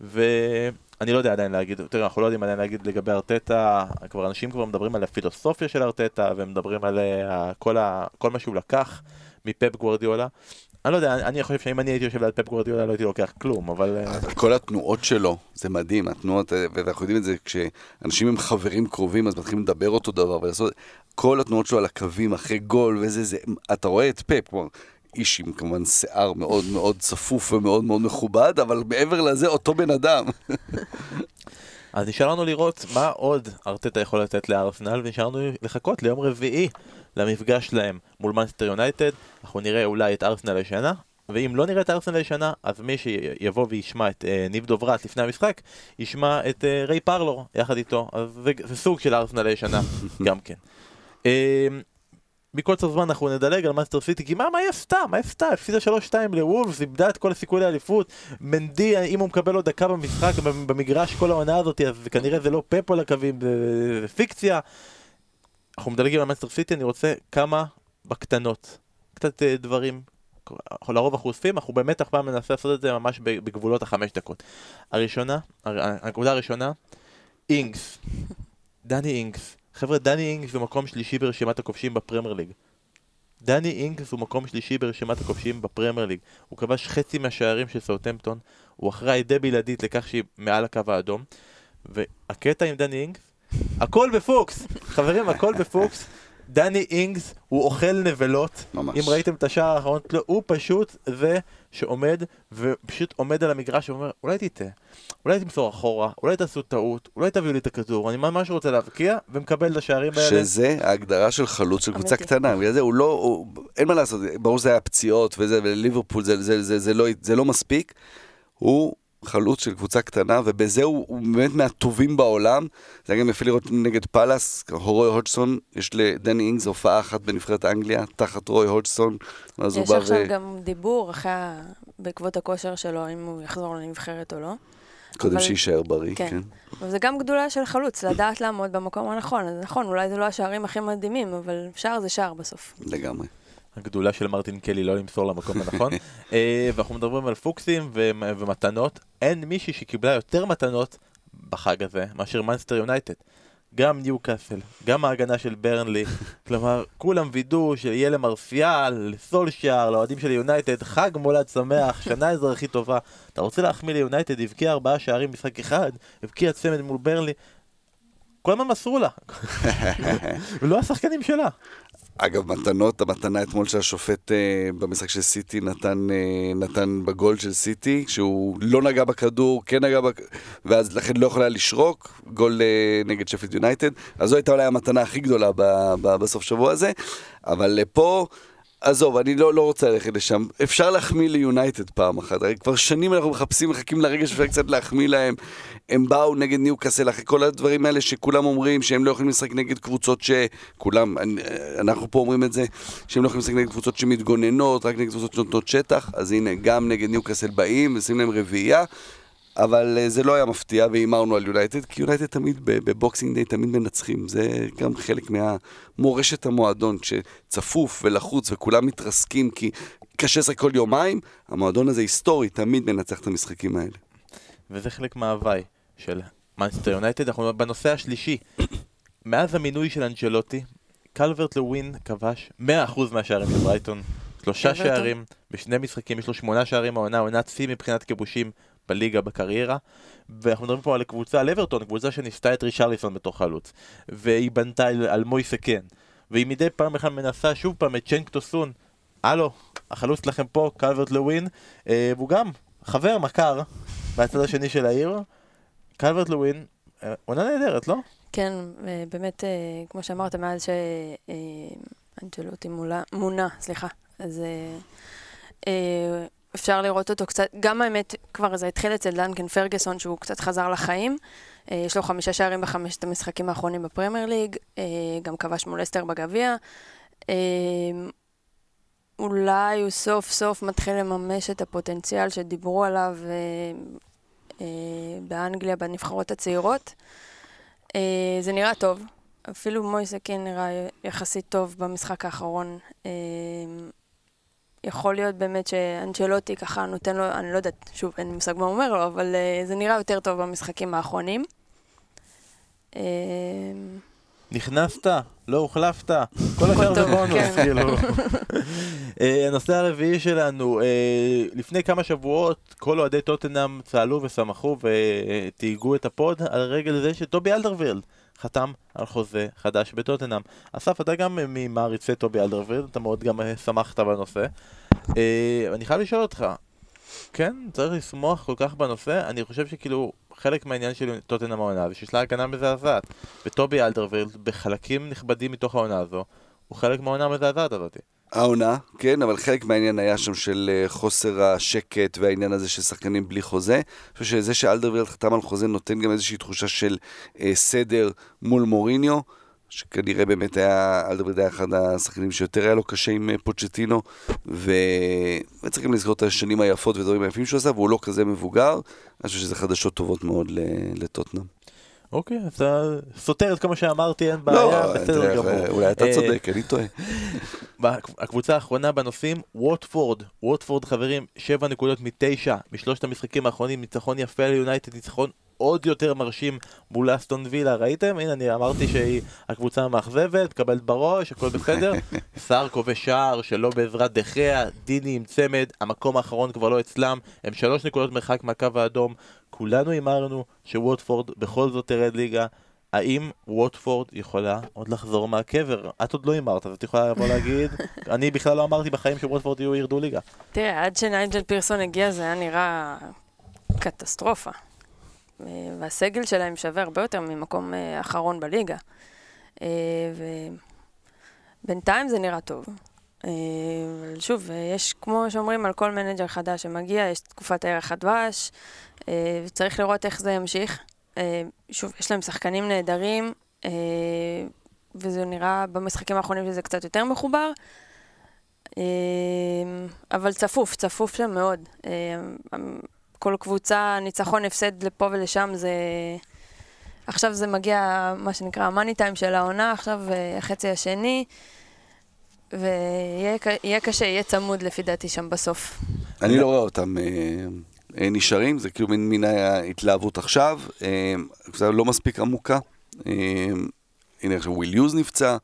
ואני לא יודע עדיין להגיד, תראה, אנחנו לא יודעים עדיין להגיד לגבי ארטטה, כבר אנשים כבר מדברים על הפילוסופיה של ארטטה, ומדברים על uh, כל, ה, כל מה שהוא לקח מפפ גוורדיולה. אני לא יודע, אני חושב שאם אני הייתי יושב ליד פפ גוורדיולה לא הייתי לוקח כלום, אבל... אה, כל התנועות שלו, זה מדהים, התנועות, אה, ואנחנו יודעים את זה, כשאנשים הם חברים קרובים, אז מתחילים לדבר אותו דבר, ולעשות, כל התנועות שלו על הקווים אחרי גול וזה, זה, אתה רואה את פפ, כלומר, איש עם כמובן שיער מאוד מאוד צפוף ומאוד מאוד מכובד, אבל מעבר לזה, אותו בן אדם. אז נשאר לנו לראות מה עוד ארטטה יכול לתת לארסנל, ונשארנו לחכות ליום רביעי למפגש שלהם מול מנצ'סטר יונייטד. אנחנו נראה אולי את ארסנל הישנה, ואם לא נראה את ארסנל הישנה, אז מי שיבוא וישמע את אה, ניב דוברת לפני המשחק, ישמע את אה, ריי פרלור יחד איתו. אז זה, זה סוג של ארסנל הישנה גם כן. אה, מקוצר זמן אנחנו נדלג על מנצ'סטר סיטי, כי מה, מה היא עשתה? מה היא עשתה? הפסידה 3-2 לוולפס, איבדה את כל הסיכוי לאליפות. מנדי, אם הוא מקבל עוד דקה במשחק, במגרש כל העונה הזאת, אז כנראה זה לא פפו על הקווים, זה פיקציה. אנחנו מדלגים על מנצ'סטר סיטי, אני רוצה כמה בקטנות. קצת אה, דברים, לרוב אנחנו אוספים, אנחנו באמת אף פעם מנסה לעשות את זה ממש בגבולות החמש דקות. הראשונה, הנקודה הראשונה, אינגס. דני אינגס. חבר'ה, דני אינגס הוא מקום שלישי ברשימת הכובשים בפרמייר ליג. דני אינגס הוא מקום שלישי ברשימת הכובשים בפרמייר ליג. הוא כבש חצי מהשערים של סאוטמפטון, הוא אחראי די בלעדית לכך שהיא מעל הקו האדום. והקטע עם דני אינגס, הכל בפוקס! חברים, הכל בפוקס. דני אינגס הוא אוכל נבלות. ממש. אם ראיתם את השער האחרון שלו, הוא פשוט זה שעומד, ופשוט עומד על המגרש ואומר, אולי תטעה, אולי תמסור אחורה, אולי תעשו טעות, אולי תביאו לי את הכדור, אני ממש רוצה להבקיע, ומקבל את השערים האלה. שזה ההגדרה של חלוץ של קבוצה קטנה, בגלל זה הוא לא, הוא, אין מה לעשות, ברור שזה היה פציעות וזה, וליברפול זה, זה, זה, זה, לא, זה לא מספיק. הוא חלוץ של קבוצה קטנה, ובזה הוא, הוא באמת מהטובים בעולם. זה היה גם יפה לראות נגד פאלאס, רוי הודגסון, יש לדני אינגס הופעה אחת בנבחרת אנגליה, תחת רוי הודגסון. יש עכשיו ו... גם דיבור אחרי, בעקבות הכושר שלו, אם הוא יחזור לנבחרת או לא. קודם אבל... שיישאר בריא, כן. כן. אבל זה גם גדולה של חלוץ, לדעת לעמוד במקום הנכון. אז נכון, אולי זה לא השערים הכי מדהימים, אבל שער זה שער בסוף. לגמרי. הגדולה של מרטין קלי לא למסור למקום הנכון. אה, ואנחנו מדברים על פוקסים ומתנות. אין מישהי שקיבלה יותר מתנות בחג הזה מאשר מנצ'סטר יונייטד. גם ניו קאסל, גם ההגנה של ברנלי, כלומר, כולם וידאו שיהיה למרסיאל, לסולשיאר, לאוהדים של יונייטד, חג מולד שמח, שנה אזרחית טובה. אתה רוצה להחמיא ליונייטד, הבקיע ארבעה שערים משחק אחד, הבקיע צמד מול ברנלי. כל הזמן מסרו לה. ולא השחקנים שלה. אגב, מתנות, המתנה אתמול שהשופט אה, במשחק של סיטי נתן, אה, נתן בגול של סיטי, שהוא לא נגע בכדור, כן נגע בכדור, ואז לכן לא יכול היה לשרוק, גול אה, נגד שפט יונייטד. אז זו הייתה אולי המתנה הכי גדולה ב, ב, בסוף שבוע הזה, אבל אה, פה... עזוב, אני לא, לא רוצה ללכת לשם. אפשר להחמיא ליונייטד פעם אחת. הרי כבר שנים אנחנו מחפשים, מחכים לרגע שאפשר קצת להחמיא להם. הם באו נגד ניו קאסל, אחרי כל הדברים האלה שכולם אומרים שהם לא יכולים לשחק נגד קבוצות ש... כולם, אנחנו פה אומרים את זה, שהם לא יכולים לשחק נגד קבוצות שמתגוננות, רק נגד קבוצות שנותנות שטח. אז הנה, גם נגד ניו קאסל באים, עושים להם רביעייה. אבל אה, זה לא היה מפתיע, והימרנו על יונייטד, כי יונייטד תמיד ב-Boxing Day תמיד מנצחים. זה גם חלק מהמורשת המועדון, שצפוף ולחוץ וכולם מתרסקים, כי קשה לשחק כל יומיים, המועדון הזה היסטורי, תמיד מנצח את המשחקים האלה. וזה חלק מההוואי של מנסטר יונייטד. אנחנו בנושא השלישי. מאז המינוי של אנג'לוטי, קלברט לווין כבש 100% מהשערים של ברייטון. שלושה שערים, בשני משחקים יש לו שמונה שערים העונה, עונת שיא מבחינת כיבושים בליגה בקריירה ואנחנו מדברים פה על קבוצה, על אברטון, קבוצה שניסתה את רישרליסון בתור חלוץ והיא בנתה על, על מויסה כן והיא מדי פעם בכלל מנסה שוב פעם את צ'נק טוסון הלו, החלוץ שלכם פה, קלברט לווין אה, והוא גם חבר, מכר מהצד השני של העיר קלברט לווין, אה, עונה נהדרת, לא? כן, אה, באמת, אה, כמו שאמרת, מאז שאנג'לוטי מונה, סליחה, אז אפשר לראות אותו קצת, גם האמת, כבר זה התחיל אצל דנקן פרגוסון, שהוא קצת חזר לחיים. אה, יש לו חמישה שערים בחמשת המשחקים האחרונים בפרמייר ליג, אה, גם כבש מול אסטר בגביע. אה, אולי הוא סוף סוף מתחיל לממש את הפוטנציאל שדיברו עליו באנגליה בנבחרות הצעירות. זה נראה טוב, אפילו מויסקין נראה יחסית טוב במשחק האחרון. יכול להיות באמת שאנצ'לוטי ככה נותן לו, אני לא יודעת, שוב, אין לי מושג מה הוא אומר לו, אבל uh, זה נראה יותר טוב במשחקים האחרונים. Uh, נכנסת, לא הוחלפת, כל השאר זה בונוס, כן. כאילו. uh, הנושא הרביעי שלנו, לפני כמה שבועות כל אוהדי טוטנאם צהלו ושמחו ותייגו את הפוד על רגל זה שטובי אלדרווירלד חתם על חוזה חדש בטוטנאם. אסף, אתה גם ממעריצי טובי אלדרווירלד, אתה מאוד גם אה, שמחת בנושא. אה, אני חייב לשאול אותך, כן, צריך לשמוח כל כך בנושא, אני חושב שכאילו חלק מהעניין של טוטנאם העונה זה שיש לה הגנה מזעזעת. וטובי אלדרווירלד בחלקים נכבדים מתוך העונה הזו, הוא חלק מהעונה המזעזעת הזאתי. העונה, כן, אבל חלק מהעניין היה שם של אה, חוסר השקט והעניין הזה של שחקנים בלי חוזה. אני חושב שזה שאלדרווירלד חתם על חוזה נותן גם איזושהי תחושה של אה, סדר מול מוריניו, שכנראה באמת היה, אלדרווירלד היה אחד השחקנים שיותר היה לו קשה עם אה, פוצ'טינו, וצריכים לזכור את השנים היפות ודברים היפים שהוא עשה, והוא לא כזה מבוגר. אני חושב שזה חדשות טובות מאוד לטוטנאם. אוקיי, אתה סותר את כל מה שאמרתי, אין בעיה, לא, בסדר גמור. אולי אתה אה, צודק, אני טועה. הקבוצה האחרונה בנושאים, ווטפורד. ווטפורד, חברים, שבע נקודות מתשע משלושת המשחקים האחרונים, ניצחון יפה על יונייטד, ניצחון עוד יותר מרשים מול אסטון וילה, ראיתם? הנה, אני אמרתי שהיא הקבוצה המאכזבת, קבלת בראש, הכל בסדר. סער כובש שער שלא בעזרת דחיה, דיני עם צמד, המקום האחרון כבר לא אצלם, הם שלוש נקודות מרחק מהקו האדום. כולנו הימרנו שווטפורד בכל זאת תרד ליגה. האם ווטפורד יכולה עוד לחזור מהקבר? את עוד לא הימרת, אז את יכולה לבוא להגיד, אני בכלל לא אמרתי בחיים שווטפורד יהיו ירדו ליגה. תראה, עד שנייג'ל פירסון הגיע זה היה נראה קטסטרופה. והסגל שלהם שווה הרבה יותר ממקום אה, אחרון בליגה. אה, ובינתיים זה נראה טוב. אה, אבל שוב, יש, כמו שאומרים על כל מנג'ר חדש שמגיע, יש תקופת הירח דבש, וצריך לראות איך זה ימשיך. שוב, יש להם שחקנים נהדרים, וזה נראה במשחקים האחרונים שזה קצת יותר מחובר. אבל צפוף, צפוף שם מאוד. כל קבוצה, ניצחון, הפסד לפה ולשם, זה... עכשיו זה מגיע, מה שנקרא, ה-money time של העונה, עכשיו אה, החצי השני, ויהיה קשה, יהיה צמוד לפי דעתי שם בסוף. אני לא רואה אותם אה, אה, נשארים, זה כאילו מין ההתלהבות עכשיו, זה לא מספיק עמוקה. הנה עכשיו וויל יוז נפצע.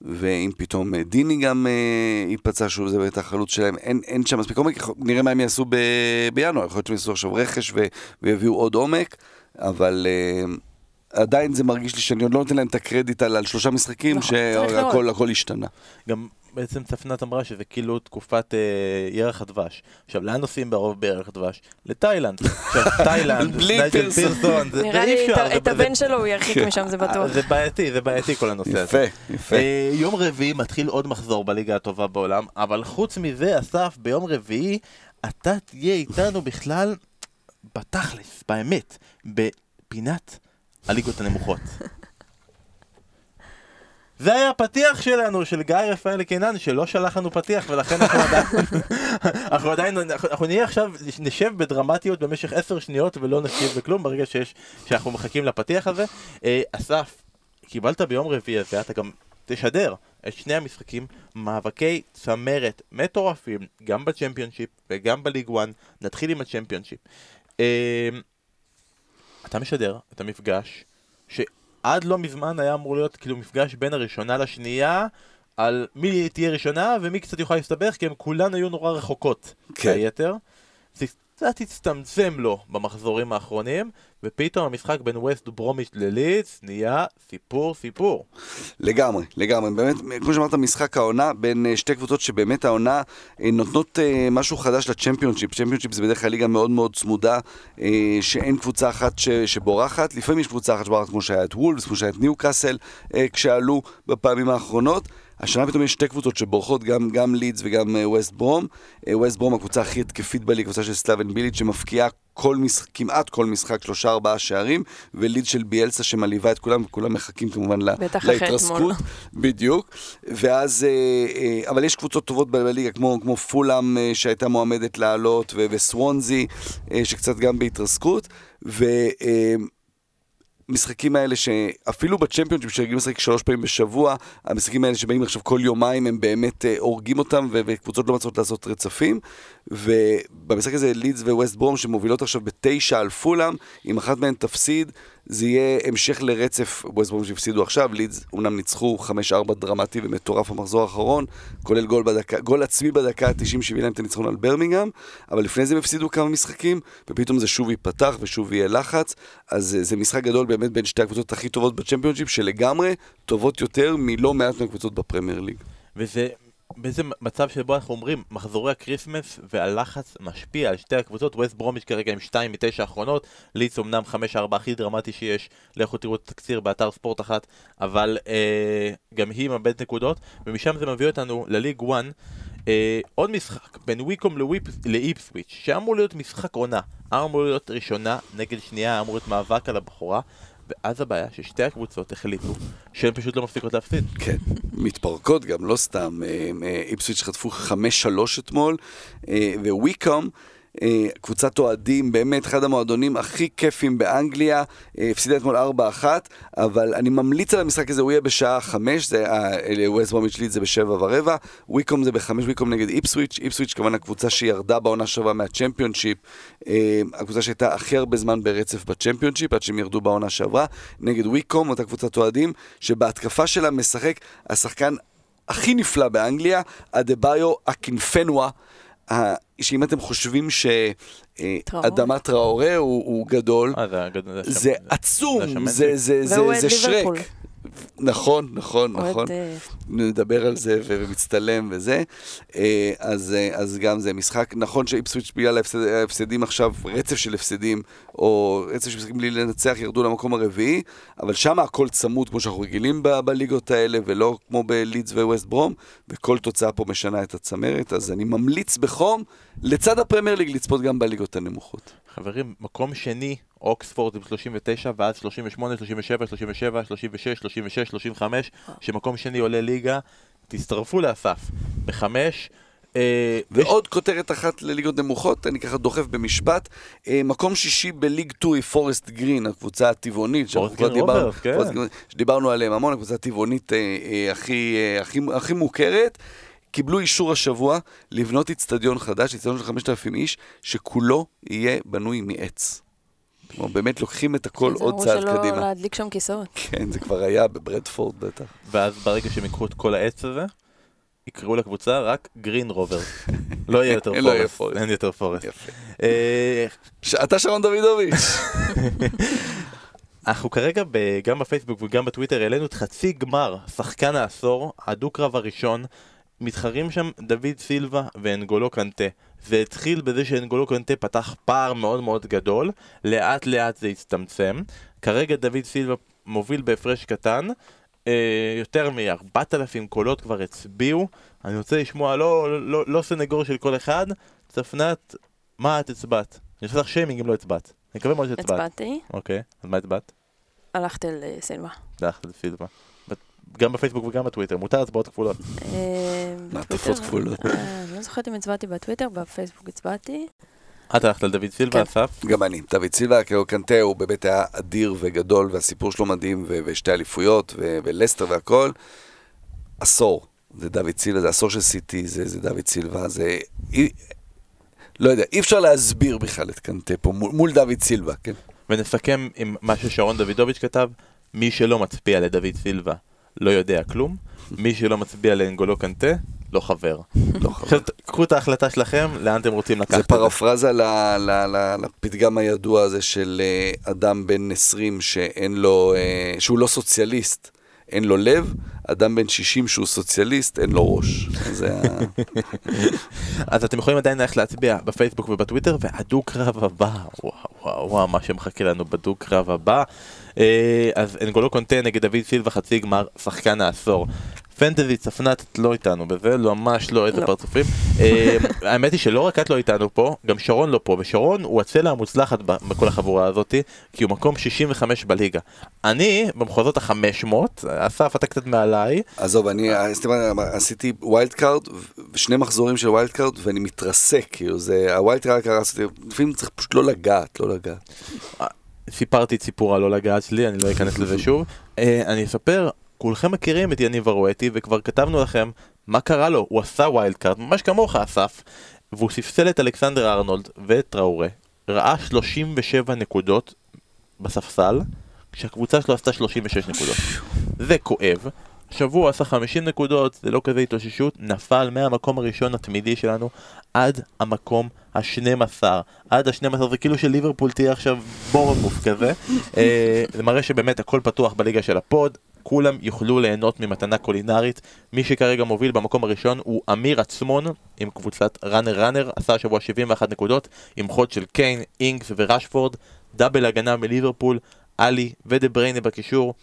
ואם פתאום אה, דיני גם אה, ייפצע, שוב זה באמת החלוץ שלהם, אין, אין שם מספיק עומק, נראה מה הם יעשו ב, בינואר, יכול להיות שהם יעשו עכשיו רכש ו, ויביאו עוד עומק, אבל אה, עדיין זה מרגיש לי שאני עוד לא נותן להם את הקרדיט על, על שלושה משחקים, נכון, שהכל השתנה. גם בעצם צפנת אמרה שזה כאילו תקופת אה, ירח הדבש. עכשיו, לאן נוסעים ברוב בירח הדבש? לתאילנד. עכשיו, תאילנד, נייג'ל פירסון, זה נראה לי את הבן שלו הוא ירחיק כן. משם, זה בטוח. זה בעייתי, זה בעייתי כל הנושא הזה. יפה, יפה. אה, יום רביעי מתחיל עוד מחזור בליגה הטובה בעולם, אבל חוץ מזה, אסף, ביום רביעי אתה תהיה איתנו בכלל בתכלס, באמת, בפינת הליגות הנמוכות. זה היה הפתיח שלנו, של גיא רפאל קינן, שלא שלח לנו פתיח, ולכן אנחנו עדיין, אנחנו עדיין, אנחנו נהיה עכשיו, נשב בדרמטיות במשך עשר שניות ולא נשב בכלום ברגע שיש, שאנחנו מחכים לפתיח הזה. אה, אסף, קיבלת ביום רביעי הזה, אתה גם תשדר את שני המשחקים, מאבקי צמרת מטורפים, גם בצ'מפיונשיפ וגם בליג 1, נתחיל עם הצ'מפיונשיפ. אה, אתה משדר את המפגש, ש... עד לא מזמן היה אמור להיות כאילו מפגש בין הראשונה לשנייה על מי תהיה ראשונה ומי קצת יוכל להסתבך כי הם כולן היו נורא רחוקות כן. היתר. קצת הצטמצם לו במחזורים האחרונים ופתאום המשחק בין ווסט ברומיץ' ללידס נהיה סיפור סיפור. לגמרי, לגמרי. באמת, כמו שאמרת, משחק העונה בין אה, שתי קבוצות שבאמת העונה אה, נותנות אה, משהו חדש לצ'מפיונשיפ. צ'מפיונשיפ זה בדרך כלל ליגה מאוד מאוד צמודה, שאין קבוצה אחת שבורחת. לפעמים יש קבוצה אחת שבורחת כמו שהיה את וולפס, כמו שהיה את ניו קאסל, כשעלו בפעמים האחרונות. השנה פתאום יש שתי קבוצות שבורחות, גם, גם לידס וגם ווסט ברום. ווסט ברום הקבוצה הכי התקפית בליגה, קבוצה של סלאבן ביליץ' שמבקיעה כל משחק, כמעט כל משחק, שלושה ארבעה שערים, ולידס של ביאלסה שמלהיבה את כולם, וכולם מחכים כמובן להתרסקות. בדיוק. ואז, אה, אה, אבל יש קבוצות טובות בליגה, כמו, כמו פולאם שהייתה מועמדת לעלות, וסוונזי, שקצת גם בהתרסקות. ו... המשחקים האלה שאפילו בצ'מפיונשיפ שרגילים לשחק שלוש פעמים בשבוע, המשחקים האלה שבאים עכשיו כל יומיים הם באמת uh, הורגים אותם וקבוצות לא מצליחות לעשות רצפים. ובמשחק הזה לידס וווסט ברום שמובילות עכשיו בתשע על פולאם, אם אחת מהן תפסיד, זה יהיה המשך לרצף, ווסט ברום שהפסידו עכשיו, לידס אומנם ניצחו 5-4 דרמטי ומטורף במחזור האחרון, כולל גול, בדקה, גול עצמי בדקה ה-90 שהביא להם את הניצחון על ברמינגהם, אבל לפני זה הם הפסידו כמה משחקים, ופתאום זה שוב ייפתח ושוב יהיה לחץ, אז זה משחק גדול באמת בין שתי הקבוצות הכי טובות בצ'מפיונשיפ, שלגמרי טובות יותר מלא מעט מהקבוצות בפרמייר ליג. וזה באיזה מצב שבו אנחנו אומרים, מחזורי ה-Christmas והלחץ משפיע על שתי הקבוצות, ווסט ברומיץ' כרגע עם 2 מ-9 האחרונות, ליץ אמנם 5-4 הכי דרמטי שיש, לכו תראו את התקציר באתר ספורט אחת, אבל אה, גם היא מאבדת נקודות, ומשם זה מביא אותנו לליג 1, אה, עוד משחק בין ויקום לאיפסוויץ', שאמור להיות משחק עונה, אמור להיות ראשונה נגד שנייה, אמור להיות מאבק על הבחורה, ואז הבעיה ששתי הקבוצות החליטו שהן פשוט לא מפסיקות להפסיד. כן, מתפרקות גם, לא סתם. אה, אה, איפסוויץ' חטפו 5-3 אתמול, אה, וויקום... אה, קבוצת אוהדים, באמת אחד המועדונים הכי כיפים באנגליה, אה, הפסידה אתמול 4-1, אבל אני ממליץ על המשחק הזה, הוא יהיה בשעה 5, זה ווסט ברומיץ' ליד זה ב-7 ורבע, וויקום זה ב-5, וויקום נגד איפסוויץ', איפסוויץ' כמובן הקבוצה שירדה בעונה שעברה מהצ'מפיונשיפ, אה, הקבוצה שהייתה הכי הרבה זמן ברצף בצ'מפיונשיפ, עד שהם ירדו בעונה שעברה, נגד וויקום, אותה קבוצת אוהדים, שבהתקפה שלה משחק השחקן הכי נפלא באנגליה, אדה-ביו אקינפנואה. שאם אתם חושבים שאדמת טראורה הוא גדול, זה עצום, זה שרק. נכון, נכון, נכון. אה, נדבר על זה ומצטלם וזה. אה, אז, אה, אז גם זה משחק, נכון שאיפסוויץ' בגלל ההפסדים עכשיו, רצף של הפסדים, או רצף של משחקים בלי לנצח, ירדו למקום הרביעי, אבל שם הכל צמוד כמו שאנחנו רגילים ב- בליגות האלה, ולא כמו בלידס וווסט ברום, וכל תוצאה פה משנה את הצמרת, אז אני ממליץ בחום, לצד הפרמייר ליג, לצפות גם בליגות הנמוכות. חברים, מקום שני, אוקספורד עם 39, ואז 38, 37, 37, 36, 36, 35, שמקום שני עולה ליגה, תצטרפו לאסף. בחמש, אה, ועוד כותרת אחת לליגות נמוכות, אני ככה דוחף במשפט. אה, מקום שישי בליג 2 היא פורסט גרין, הקבוצה הטבעונית, כן. שדיברנו עליהם המון, הקבוצה הטבעונית אה, הכי מוכרת. קיבלו אישור השבוע לבנות איצטדיון חדש, איצטדיון של 5,000 איש, שכולו יהיה בנוי מעץ. כלומר, באמת לוקחים את הכל עוד צעד קדימה. זה אמרו שלא להדליק שם כיסאות. כן, זה כבר היה בברדפורד בטח. ואז ברגע שהם ייקחו את כל העץ הזה, יקראו לקבוצה רק גרין רובר. לא יהיה יותר לא פורסט. אין יותר פורסט. אה, אתה שרון דוידוביץ'. אנחנו כרגע גם בפייסבוק וגם בטוויטר העלינו את חצי גמר, שחקן העשור, הדו-קרב הראשון. מתחרים שם דוד סילבה ואנגולו קנטה. זה התחיל בזה שאנגולו קנטה פתח פער מאוד מאוד גדול, לאט לאט זה הצטמצם. כרגע דוד סילבה מוביל בהפרש קטן, אה, יותר מ-4,000 קולות כבר הצביעו. אני רוצה לשמוע לא, לא, לא סנגור של כל אחד, צפנת, מה את הצבעת? אני עושה לך שיימינג אם לא הצבעת. אני מקווה מאוד שהצבעת. הצבעתי. אוקיי, אז מה הצבעת? הלכתי לסילבה. הלכת לסילבה. גם בפייסבוק וגם בטוויטר, מותר הצבעות כפולות. אה, מעטפות כפולות. אה, אני לא זוכרת אם הצבעתי בטוויטר, בפייסבוק הצבעתי. את הלכת על דוד סילבה, כן. אסף? גם אני. דוד סילבה, כאילו קנטה הוא באמת היה אדיר וגדול, והסיפור שלו מדהים, ושתי אליפויות, ולסטר והכל. עשור. זה דוד סילבה, זה עשור של סיטי, זה דוד סילבה, זה... לא יודע, אי אפשר להסביר בכלל את קנטה פה מול דוד סילבה, כן? ונסכם עם מה ששרון דוידוביץ' כתב, מי שלא מצביע לדוד סילבה לא יודע כלום, מי שלא מצביע לאנגולו קנטה, לא חבר. לא חבר. קחו את ההחלטה שלכם, לאן אתם רוצים לקחת זה. זה פרפרזה לפתגם הידוע הזה של אה, אדם בן 20 שאין לו, אה, שהוא לא סוציאליסט, אין לו לב, אדם בן 60 שהוא סוציאליסט, אין לו ראש. אז אתם יכולים עדיין ללכת להצביע בפייסבוק ובטוויטר, והדו-קרב הבא, וואו וואו וואו, מה שמחכה לנו בדו-קרב הבא. אה, אז אנגולו קונטה נגד דוד סילבה חצי גמר, שחקן העשור. פנטזי צפנת את לא איתנו בזה, לא ממש לא איזה לא. פרצופים. אה, האמת היא שלא רק את לא איתנו פה, גם שרון לא פה, ושרון הוא הצלע המוצלחת בכל החבורה הזאתי, כי הוא מקום 65 בליגה. אני במחוזות ה-500, אסף אתה קצת מעליי, עזוב, אני עשיתי wild card, שני מחזורים של wild card, ואני מתרסק, כאילו, זה, ה-wild card קרה, עשיתי, לפעמים צריך פשוט לא לגעת, לא לגעת. סיפרתי את סיפור הלא לגעת שלי, אני לא אכנס לזה שוב. אה, אני אספר, כולכם מכירים את יניב ארואטי, וכבר כתבנו לכם מה קרה לו, הוא עשה wild card, ממש כמוך אסף, והוא ספסל את אלכסנדר ארנולד ואת טראורה, ראה 37 נקודות בספסל, כשהקבוצה שלו עשתה 36 נקודות. זה כואב. שבוע עשה 50 נקודות, זה לא כזה התאוששות, נפל מהמקום הראשון התמידי שלנו עד המקום ה-12. עד ה-12 זה כאילו שליברפול תהיה עכשיו בורנמוף כזה. אה, זה מראה שבאמת הכל פתוח בליגה של הפוד, כולם יוכלו ליהנות ממתנה קולינרית. מי שכרגע מוביל במקום הראשון הוא אמיר עצמון עם קבוצת ראנר ראנר, עשה השבוע 71 נקודות עם חוד של קיין, אינגס ורשפורד, double הגנה מליברפול, אלי ודה בריינה בקישור.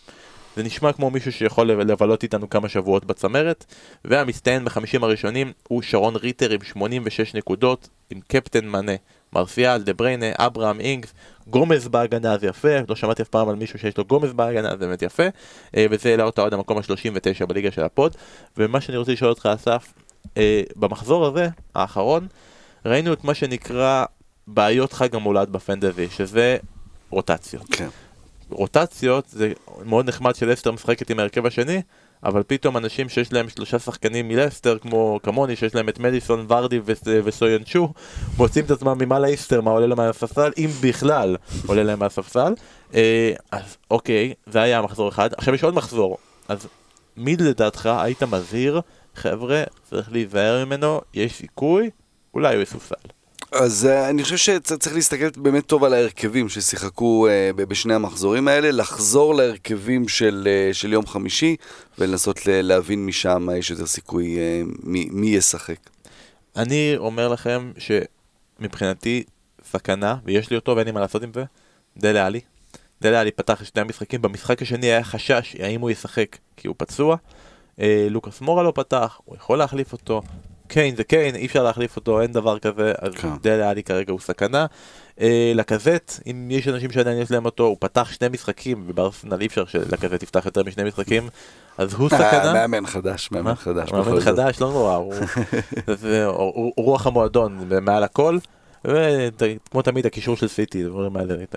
זה נשמע כמו מישהו שיכול לבלות איתנו כמה שבועות בצמרת והמצטיין בחמישים הראשונים הוא שרון ריטר עם 86 נקודות עם קפטן מנה מרסיאל, דה בריינה, אברהם, אינגס, גומז בהגנה זה יפה, לא שמעתי אף פעם על מישהו שיש לו גומז בהגנה זה באמת יפה אה, וזה העלה אותו עד המקום ה-39 בליגה של הפוד ומה שאני רוצה לשאול אותך אסף, אה, במחזור הזה, האחרון, ראינו את מה שנקרא בעיות חג המולד בפנטזי שזה רוטציות כן. רוטציות זה מאוד נחמד שלסטר משחקת עם ההרכב השני אבל פתאום אנשים שיש להם שלושה שחקנים מלסטר כמו כמוני שיש להם את מדיסון ורדי ו- וסויונצ'ו מוצאים את עצמם ממה לאיסטר מה עולה להם מהספסל אם בכלל עולה להם מהספסל. אה, אז אוקיי זה היה מחזור אחד. עכשיו יש עוד מחזור. אז מי לדעתך היית מזהיר חבר'ה צריך להיזהר ממנו יש סיכוי אולי הוא יסופסל אז uh, אני חושב שצריך להסתכל באמת טוב על ההרכבים ששיחקו ב- בשני המחזורים האלה, לחזור להרכבים של, uh, של יום חמישי ולנסות להבין משם יש יותר סיכוי מי, מי ישחק. אני אומר לכם שמבחינתי סכנה, ויש לי אותו ואין לי מה לעשות עם זה, דלה עלי. דלה עלי פתח שני המשחקים, במשחק השני היה חשש האם הוא ישחק כי הוא פצוע. אה, לוקאס מורה לא פתח, הוא יכול להחליף אותו. קיין זה קיין, אי אפשר להחליף אותו, אין דבר כזה, אז כן. דלה עלי כרגע הוא סכנה. אה, לקזט, אם יש אנשים שעדיין יש להם אותו, הוא פתח שני משחקים, ובארסנל אי אפשר שלקזט יפתח יותר משני משחקים, אז הוא אה, סכנה. מאמן חדש, מאמן? חדש. מאמן. חדש, לא נורא, הוא זה- הוא- הוא הוא רוח המועדון מעל הכל. וכמו תמיד הקישור של סיטי,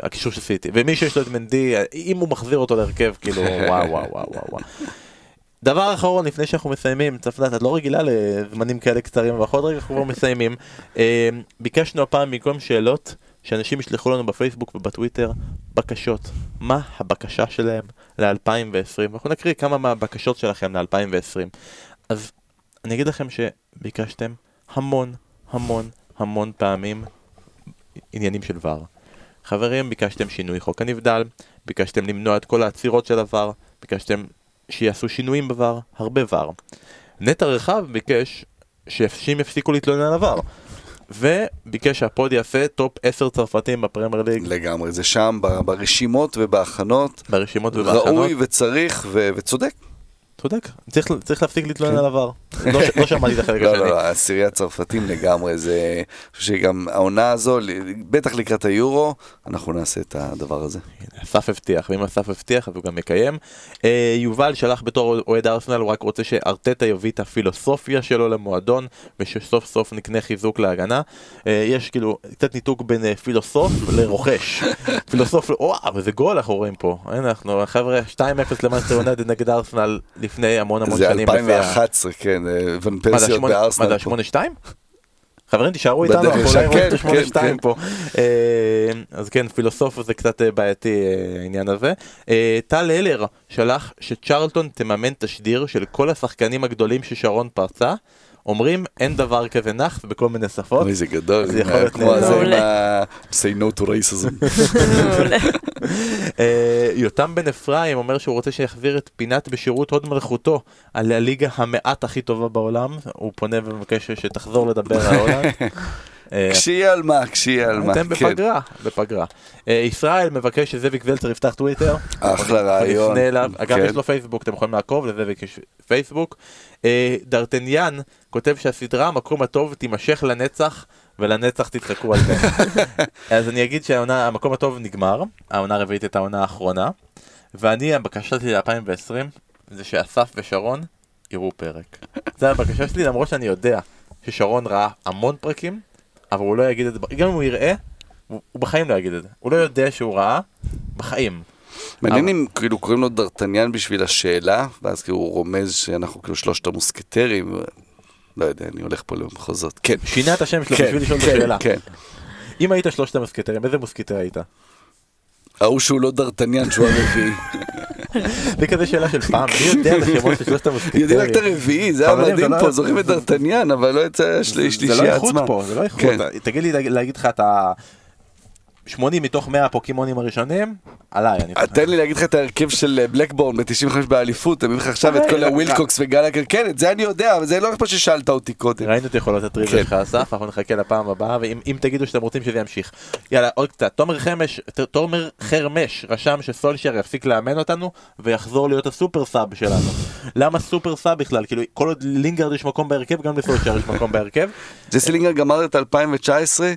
הקישור של סיטי, ומי שיש לו את מנדי, אם הוא מחזיר אותו להרכב, כאילו וואו וואו וואו וואו. דבר אחרון לפני שאנחנו מסיימים, צפנת, את לא רגילה לזמנים כאלה קצרים, אבל עוד רגע אנחנו כבר מסיימים. אה, ביקשנו הפעם במקום שאלות, שאנשים ישלחו לנו בפייסבוק ובטוויטר בקשות. מה הבקשה שלהם ל-2020? אנחנו נקריא כמה מהבקשות שלכם ל-2020. אז אני אגיד לכם שביקשתם המון המון המון פעמים עניינים של VAR. חברים, ביקשתם שינוי חוק הנבדל, ביקשתם למנוע את כל העצירות של ה-VAR, ביקשתם שיעשו שינויים ב-VAR, הרבה VAR. נטע רחב ביקש שאנשים יפסיקו להתלונן על ה-VAR. וביקש שהפוד יעשה top 10 צרפתים בפרמייר ליג לגמרי, זה שם ברשימות ובהכנות, ברשימות ובהכנות. ראוי וצריך ו- וצודק. צודק, צריך, צריך להפסיק להתלונן על הוואר. לא, לא שמעתי את החלק לא, השני. לא, לא, עשיריית צרפתים לגמרי, זה... אני חושב שגם העונה הזו, בטח לקראת היורו, אנחנו נעשה את הדבר הזה. אסף הבטיח, ואם אסף הבטיח אז הוא גם יקיים. אה, יובל שלח בתור אוהד ארסנל, הוא רק רוצה שארטטה יביא את הפילוסופיה שלו למועדון, ושסוף סוף נקנה חיזוק להגנה. אה, יש כאילו קצת ניתוק בין אה, פילוסוף לרוכש. פילוסוף, וואו, וזה גול אנחנו רואים פה. הנה אנחנו, חבר'ה, 2-0 למאנסטר יונדד נגד ארסנל לפני המון המון זה שנים. לפי ה- 2011, כן, אה, ון זה, פרסיות השמונה- מה בארסנל. זה, פה. השמונה שתיים? חברים תישארו איתנו, אנחנו אולי רואים את כן, השמונה כן, שתיים כן. פה. אה, אז כן, פילוסוף זה קצת אה, בעייתי אה, העניין הזה. אה, טל הלר שלח שצ'רלטון תממן תשדיר של כל השחקנים הגדולים ששרון פרצה. אומרים אין דבר כזה נאחס בכל מיני שפות. אוי, זה גדול, זה יכול להיות כמו הזה עם. ה... say no to racism. מעולה. אה, יותם בן אפרים אומר שהוא רוצה שיחזיר את פינת בשירות הוד מלכותו על הליגה המעט הכי טובה בעולם. הוא פונה ומבקש שתחזור לדבר על הולנד. אה, כשיהיה על מה, כשיהיה על מה. אתם כן. בפגרה, בפגרה. אה, ישראל מבקש שזאביק זלצר יפתח טוויטר. אחלה רעיון. נפנה אליו. אגב, כן. יש לו פייסבוק, אתם יכולים לעקוב, לזאביק יש פייסבוק. אה, דרטניאן כותב שהסדרה המקום הטוב תימשך לנצח, ולנצח תצחקו על זה. אז אני אגיד שהמקום הטוב נגמר, העונה הרביעית הייתה העונה האחרונה, ואני, הבקשה שלי ל-2020 זה שאסף ושרון יראו פרק. זה הבקשה שלי, למרות שאני יודע ששרון ראה המון פרקים, אבל הוא לא יגיד את זה, גם אם הוא יראה, הוא, הוא בחיים לא יגיד את זה. הוא לא יודע שהוא ראה, בחיים. מעניין אם כאילו קוראים לו דרטניאן בשביל השאלה, ואז כאילו הוא רומז שאנחנו כאילו שלושת המוסקטרים, לא יודע, אני הולך פה למחוזות. כן. שינה את השם שלו כן, בשביל לשאול את כן, השאלה. כן. אם היית שלושת המוסקטרים, איזה מוסקטר היית? ההוא שהוא לא ד'ארטניאן, שהוא הרביעי. זה כזה שאלה של פעם, מי יודע את השמות של שלושת המוסקטרים? יודעים רק את הרביעי, זה היה חברים, מדהים לא- פה, זוכרים את ד'ארטניאן, אבל לא יצא השלישייה עצמה. זה לא איכות פה, זה לא איכות. כן. תגיד לי, להגיד לך את ה... 80 מתוך 100 הפוקימונים הראשונים, עליי. אני תן לי להגיד לך את ההרכב של אה, בלקברן ב-95 באליפות, אני לך עכשיו את כל הווילקוקס וגלגר, כן, את זה אני יודע, אבל זה לא כמו ששאלת אותי קודם. ראינו את יכולות כן. הטריוויה שלך אסף, אנחנו נחכה לפעם הבאה, ואם אם תגידו שאתם רוצים שזה ימשיך. יאללה, עוד קצת. תומר חמש, ת- תומר חרמש רשם שסולשייר יפסיק לאמן אותנו, ויחזור להיות ה super sub שלנו. למה super sub בכלל? כאילו, כל עוד לינגארד יש מקום בהרכב, גם לסולשייר יש מקום בהרכב. ג'סי לינגארד גמר את 2019,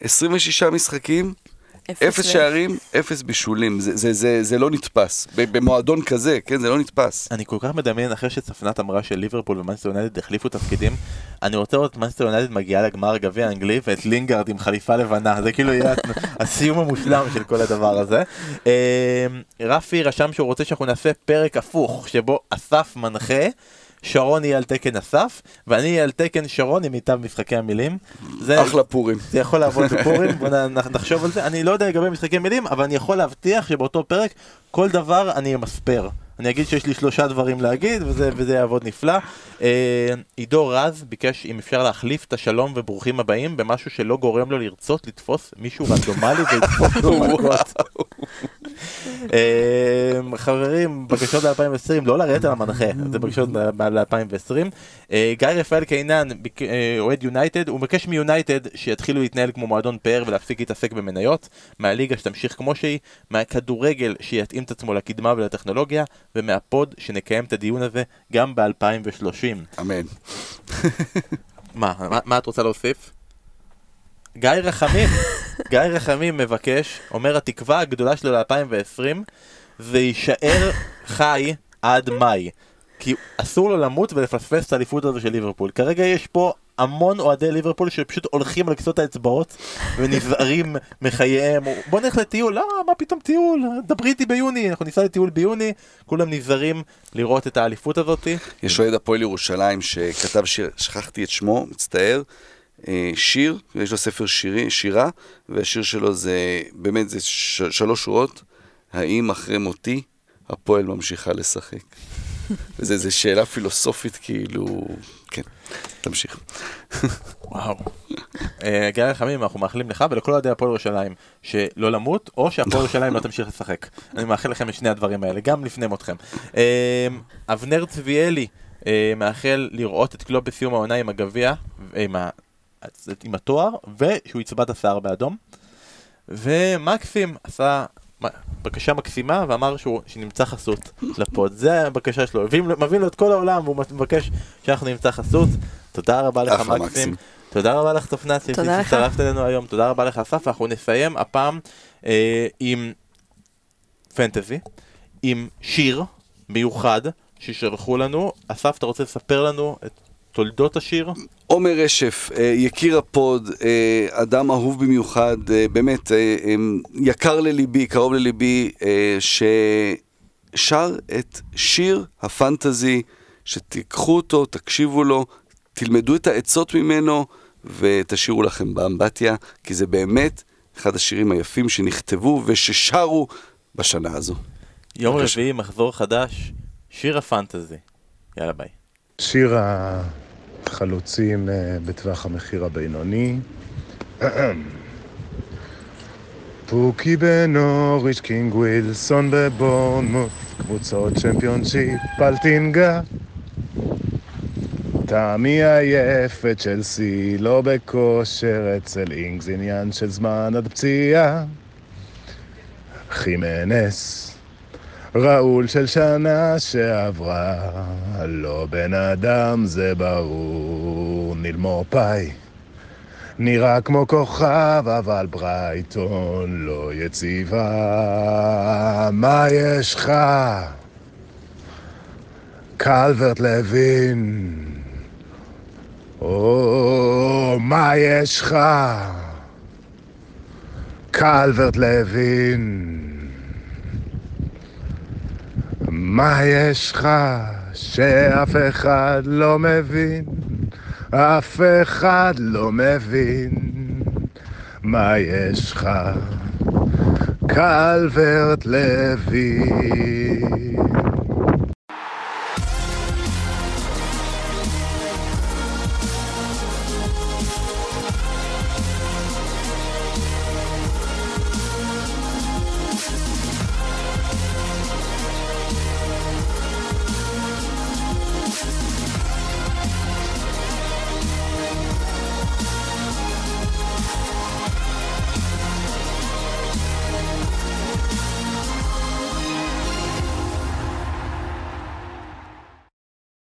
26 משחקים, אפס שערים, אפס בישולים, זה- זה- זה זה לא נתפס. ב- במועדון כזה, כן, זה לא נתפס. אני כל כך מדמיין אחרי שצפנת אמרה שליברפול ומנצ'סטר יונייטד החליפו תפקידים אני רוצה לראות את מנצ'סטר יונייטד מגיעה לגמר הגביע האנגלי ואת לינגארד עם חליפה לבנה זה כאילו יהיה הסיום המושלם של כל הדבר הזה. אה, רפי רשם שהוא רוצה שאנחנו נעשה פרק הפוך שבו אסף מנחה שרון יהיה על תקן אסף ואני אהיה על תקן שרון עם מיטב משחקי המילים. זה- אחלה פורים. זה יכול לעבוד בפורים, בוא נחשוב על זה. אני לא יודע לגבי משחקי מילים, אבל אני יכול להבטיח שבאותו פרק, כל דבר אני אמספר. אני אגיד שיש לי שלושה דברים להגיד, וזה, וזה יעבוד נפלא. אה, עידו רז ביקש אם אפשר להחליף את השלום וברוכים הבאים במשהו שלא גורם לו לרצות לתפוס מישהו רנדומלי ולתפוס לו מכות. אה, חברים, בקשות ל-2020, לא לרדת על המנחה, זה בקשות ל-2020. גיא רפאל קינן, אה, אוהד יונייטד, הוא מבקש מיונייטד שיתחילו להתנהל כמו מועדון פאר ולהפסיק להתעסק במניות, מהליגה שתמשיך כמו שהיא, מהכדורגל שיתאים את עצמו לקדמה ולטכנולוגיה, ומהפוד שנקיים את הדיון הזה גם ב-2030. אמן. מה, מה, מה את רוצה להוסיף? גיא רחמים, גיא רחמים מבקש, אומר התקווה הגדולה שלו ל-2020 זה יישאר חי עד מאי. כי אסור לו למות ולפספס את האליפות הזו של ליברפול. כרגע יש פה המון אוהדי ליברפול שפשוט הולכים על כסות האצבעות ונזהרים מחייהם. בוא נלך לטיול, לא, מה פתאום טיול? דברי איתי ביוני, אנחנו ניסע לטיול ביוני, כולם נזהרים לראות את האליפות הזאתי. יש אוהד הפועל ירושלים שכתב שיר, שכחתי את שמו, מצטער, אה, שיר, יש לו ספר שירי, שירה, והשיר שלו זה, באמת, זה ש- שלוש שורות, האם אחרי מותי הפועל ממשיכה לשחק? זה שאלה פילוסופית כאילו, תמשיך. וואו. אה, גיא רחמים, אנחנו מאחלים לך ולכל אוהדי הפועל ירושלים שלא למות, או שהפועל ירושלים לא תמשיך לשחק. אני מאחל לכם את שני הדברים האלה, גם לפני מותכם. אה, אבנר צביאלי אה, מאחל לראות את קלופ בסיום העונה עם הגביע, עם התואר, ושהוא יצבע את השיער באדום. ומקסים עשה בקשה מקסימה ואמר שהוא, שנמצא חסות לפוד, זה הבקשה שלו, מביא, מביא לו את כל העולם והוא מבקש שאנחנו נמצא חסות, תודה רבה לך מקסים. תודה רבה לך לך. שהצטרפת אלינו היום, תודה רבה לך אסף, אנחנו נסיים הפעם אה, עם פנטזי, עם שיר מיוחד ששלחו לנו, אסף אתה רוצה לספר לנו את תולדות השיר? עומר רשף, אה, יקיר הפוד, אה, אדם אהוב במיוחד, אה, באמת יקר לליבי, קרוב לליבי, ששר את שיר הפנטזי, שתיקחו אותו, תקשיבו לו, תלמדו את העצות ממנו ותשאירו לכם באמבטיה, כי זה באמת אחד השירים היפים שנכתבו וששרו בשנה הזו. יום. רביעי, מחזור חדש, שיר הפנטזי. יאללה ביי. שיר החלוצים אה, בטווח המחיר הבינוני. פוקי בנוריץ', קינג, ווילסון בבורנמוט, קבוצות צ'מפיונשיפ, פלטינגה. תמי עייף את צ'לסי, לא בכושר אצל אינגס, עניין של זמן עד פציעה. חימנס, ראול של שנה שעברה, לא בן אדם זה ברור, נילמו פאי. נראה כמו כוכב, אבל ברייטון לא יציבה. מה יש לך? קלברט לוין. או, מה יש לך? קלברט לוין. מה יש לך שאף אחד לא מבין? אף אחד לא מבין מה יש לך, קלברט לוין.